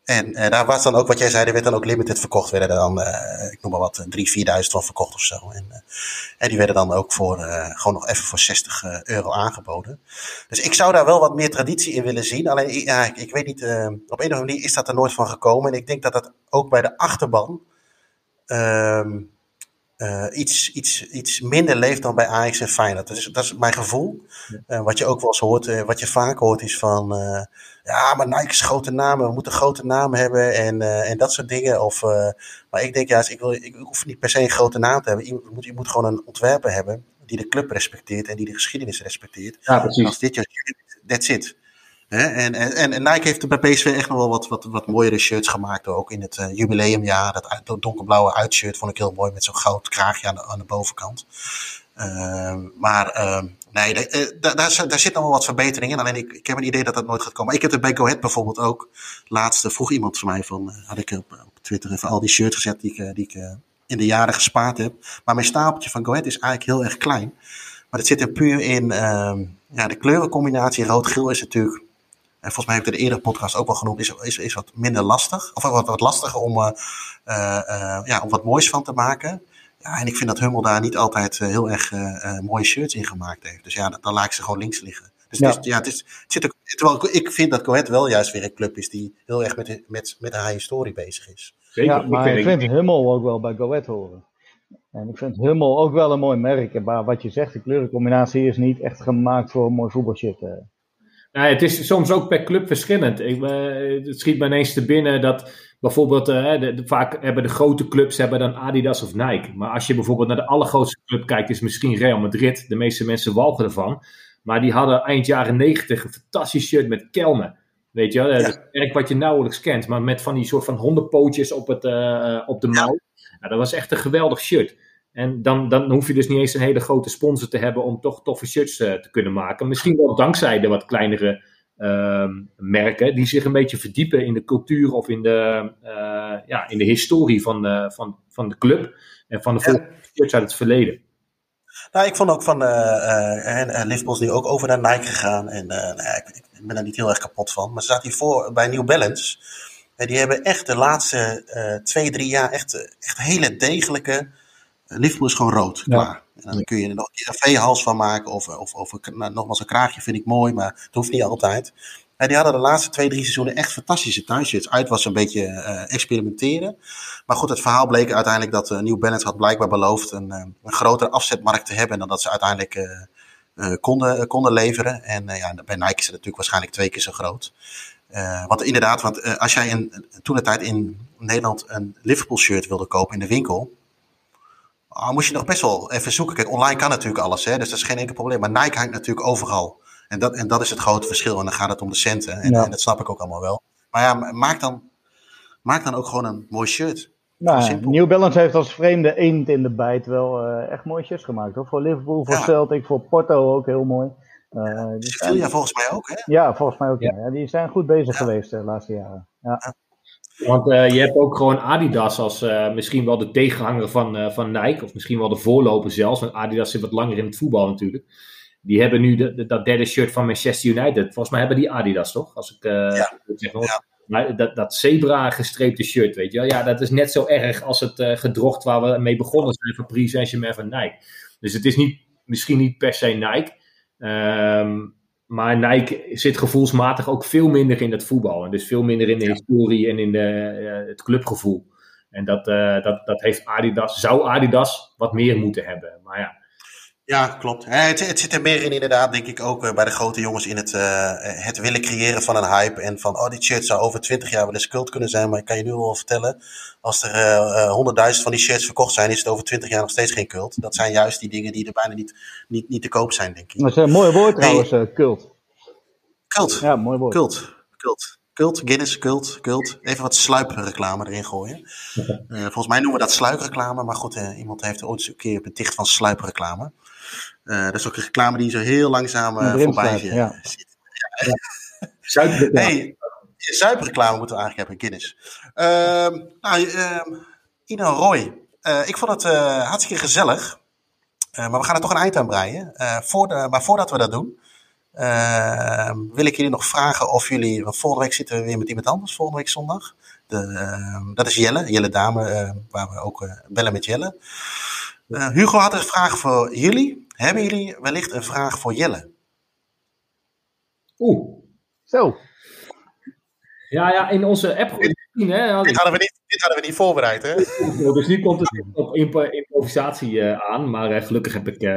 En uh, daar was dan ook, wat jij zei, er werd dan ook limited verkocht. Werden er dan, uh, ik noem maar wat, 3.000, 4.000 van verkocht of zo. En, uh, en die werden dan ook voor, gewoon nog even voor 60 euro aangeboden. Dus ik zou daar wel wat meer traditie in willen zien. Alleen, ja, ik, ik weet niet, op een of andere manier is dat er nooit van gekomen. En ik denk dat dat ook bij de achterban ehm, iets, iets, iets minder leeft dan bij Ajax en Feyenoord. Dat is, dat is mijn gevoel. wat je ook wel eens hoort, wat je vaak hoort is van ja, maar Nike is grote namen, we moeten grote namen hebben en, uh, en dat soort dingen. Of, uh, maar ik denk juist, ik, wil, ik hoef niet per se een grote naam te hebben. Je moet, je moet gewoon een ontwerper hebben die de club respecteert en die de geschiedenis respecteert. Ja, precies. En als dit je that's it. He, en, en, en Nike heeft er bij PSV echt nog wel wat, wat, wat mooiere shirts gemaakt. Ook in het uh, jubileumjaar. Dat, dat donkerblauwe uitshirt vond ik heel mooi met zo'n goud kraagje aan de, aan de bovenkant. Uh, maar uh, nee, eh, daar, daar, daar zit nog wel wat verbetering in. Alleen ik, ik heb een idee dat dat nooit gaat komen. Ik heb het bij Go Ahead bijvoorbeeld ook. Laatst vroeg iemand van mij van, uh, had ik op, Twitter even al die shirts gezet die ik, die ik in de jaren gespaard heb. Maar mijn stapeltje van Go Ahead is eigenlijk heel erg klein. Maar het zit er puur in, uh, ja, de kleurencombinatie rood-geel is natuurlijk en volgens mij heb ik het de eerdere podcast ook wel genoemd, is, is, is wat minder lastig. Of wat, wat lastiger om, uh, ja, om wat moois van te maken. Ja, en ik vind dat Hummel daar niet altijd uh, heel erg mooie shirts in gemaakt heeft. Dus ja, dan, dan laat ik ze gewoon links liggen. Dus ja. Het, is, ja, het, is, het zit ook, terwijl ik vind dat Coët wel juist weer een club is die heel erg met, met, met haar historie bezig is. Zeker. Ja, maar ik vind Hummel ook wel bij Goed horen. En ik vind Hummel ook wel een mooi merk. Maar wat je zegt, de kleurencombinatie is niet echt gemaakt voor een mooi voetbalshirt. Nou, het is soms ook per club verschillend. Ik, uh, het schiet me ineens te binnen dat bijvoorbeeld, uh, de, de, vaak hebben de grote clubs hebben dan Adidas of Nike. Maar als je bijvoorbeeld naar de allergrootste club kijkt, is misschien Real Madrid. De meeste mensen walgen ervan. Maar die hadden eind jaren negentig een fantastisch shirt met kelmen. Weet je, ja. dat merk wat je nauwelijks kent. Maar met van die soort van hondenpootjes op, het, uh, op de mouw. Nou, dat was echt een geweldig shirt. En dan, dan hoef je dus niet eens een hele grote sponsor te hebben om toch toffe shirts uh, te kunnen maken. Misschien wel dankzij de wat kleinere ehm, merken die zich een beetje verdiepen in de cultuur of in de, ja, in de historie van de, van, van de club en van de ja. uit het verleden. Nou, ik vond ook van uh, Liverpool is nu ook over naar Nike gegaan. En nou, ik, ik, ben daar niet heel erg kapot van. Maar ze zaten hiervoor bij New Balance. die hebben echt de laatste twee, drie jaar echt, echt hele degelijke. Liverpool is gewoon rood, klaar. En dan kun je er nog een V-hals van maken. Of, of, of nou, nogmaals een kraagje vind ik mooi, maar het hoeft niet altijd. En die hadden de laatste twee, drie seizoenen echt fantastische thuisshirts. Uit was een beetje uh, experimenteren. Maar goed, het verhaal bleek uiteindelijk dat uh, New Balance had blijkbaar beloofd een, een grotere afzetmarkt te hebben dan dat ze uiteindelijk konden, konden leveren. En ja, bij Nike is het natuurlijk waarschijnlijk twee keer zo groot. want inderdaad, want als jij toen de tijd in Nederland een Liverpool shirt wilde kopen in de winkel, uh, moest je nog best wel even zoeken. Kijk, online kan natuurlijk alles, hè, dus dat is geen enkel probleem. Maar Nike hangt natuurlijk overal. En dat, en dat is het grote verschil. En dan gaat het om de centen. En, en dat snap ik ook allemaal wel. Maar ja, maak dan, maak dan ook gewoon een mooi shirt. Nou, New Balance heeft als vreemde eend in de bijt wel uh, echt mooie shirts gemaakt. Hoor. Voor Liverpool, voor Celtic, voor Porto ook heel mooi. Uh, ja, volgens mij ook, hè? Ja, volgens mij ook. Ja. ja. Die zijn goed bezig geweest de laatste jaren. Ja. Want uh, je hebt ook gewoon Adidas als uh, misschien wel de tegenhanger van, uh, van Nike. Of misschien wel de voorloper zelfs. Want Adidas zit wat langer in het voetbal natuurlijk. Die hebben nu de, dat derde shirt van Manchester United. Volgens mij hebben die Adidas toch? Als ik ja. zeg. Ja. Maar dat, dat zebra gestreepte shirt, weet je wel. Ja, dat is net zo erg als het gedrocht waar we mee begonnen zijn van Paris Saint-Germain van Nike. Dus het is niet, misschien niet per se Nike. Um, maar Nike zit gevoelsmatig ook veel minder in het voetbal. En dus veel minder in de historie en in de, uh, het clubgevoel. En dat, uh, dat, dat heeft Adidas, zou Adidas wat meer moeten hebben. Maar ja, ja, klopt. Het, het, zit er meer in inderdaad, denk ik ook eh, bij de grote jongens in het, uh, het willen creëren van een hype. En van, oh, die shirt zou over twintig jaar wel eens cult kunnen zijn. Maar ik kan je nu wel vertellen, als er honderdduizend uh, van die shirts verkocht zijn, is het over twintig jaar nog steeds geen cult. Dat zijn juist die dingen die er bijna niet, niet, niet te koop zijn, denk ik. Dat is een mooi woord trouwens, hey. cult. Cult. Ja, mooi woord. Cult. Cult. Cult, Guinness, cult, cult. Even wat sluipreclame erin gooien. Uh, volgens mij noemen we dat sluikreclame, maar goed, uh, iemand heeft ooit een keer beticht van sluipreclame. Uh, dat is ook een reclame die zo heel langzaam uh, voorbij zit. Ja. Ja. Zuiperreclame moeten we eigenlijk hebben, Guinness. Uh, nou, uh, Ino Roy, ik vond het hartstikke gezellig. maar we gaan er toch een eind aan breien. Voor de, maar voordat we dat doen, ehm, wil ik jullie nog vragen of jullie... Want volgende week zitten we weer met iemand anders, volgende week zondag. De, ehm, dat is Jelle, Jelle Dame, waar we ook bellen met Jelle. Hugo had een vraag voor jullie. Hebben jullie wellicht een vraag voor Jelle? Oeh. Zo. Ja, ja, in onze app. Dit, hè, hadden, dit, hadden we niet, dit hadden we niet voorbereid, hè? Dus nu komt het op improvisatie uh, aan. Maar uh, gelukkig heb ik uh,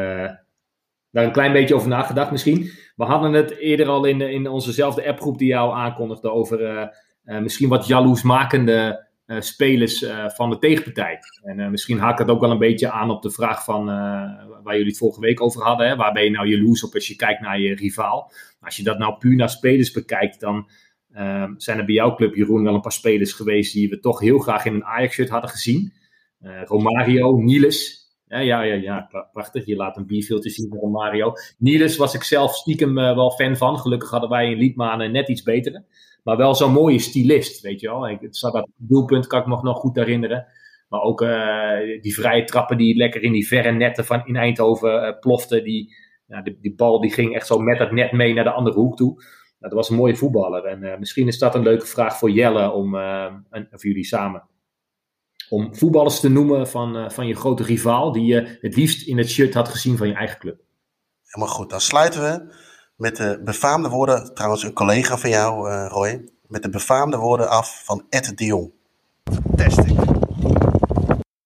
daar een klein beetje over nagedacht misschien. We hadden het eerder al in, in onzezelfde appgroep die jou aankondigde over misschien wat jaloersmakende uh, spelers uh, van de tegenpartij. En uh, misschien haakt dat ook wel een beetje aan op de vraag van waar jullie het vorige week over hadden. Hè? Waar ben je nou jaloers op als je kijkt naar je rivaal? Als je dat nou puur naar spelers bekijkt, dan zijn er bij jouw club, Jeroen, wel een paar spelers geweest die we toch heel graag in een Ajax-shirt hadden gezien. Romario, Niels. Ja, ja, ja, ja, prachtig. Je laat een bierfiltje zien van Romario. Niels was ik zelf stiekem wel fan van. Gelukkig hadden wij in Liedmanen net iets betere. Maar wel zo'n mooie stylist, weet je wel. Ik, het zat dat doelpunt, kan ik me nog goed herinneren. Maar ook uh, die vrije trappen die lekker in die verre netten van in Eindhoven uh, plofte. Die, ja, die, die, bal die ging echt zo met het net mee naar de andere hoek toe. Nou, dat was een mooie voetballer. En uh, misschien is dat een leuke vraag voor Jelle om, en voor jullie samen. Om voetballers te noemen van, van je grote rivaal. Die je het liefst in het shirt had gezien van je eigen club. Helemaal goed. Dan sluiten we met de befaamde woorden, trouwens een collega van jou, uh, Roy, met de befaamde woorden af van Ed de Jong.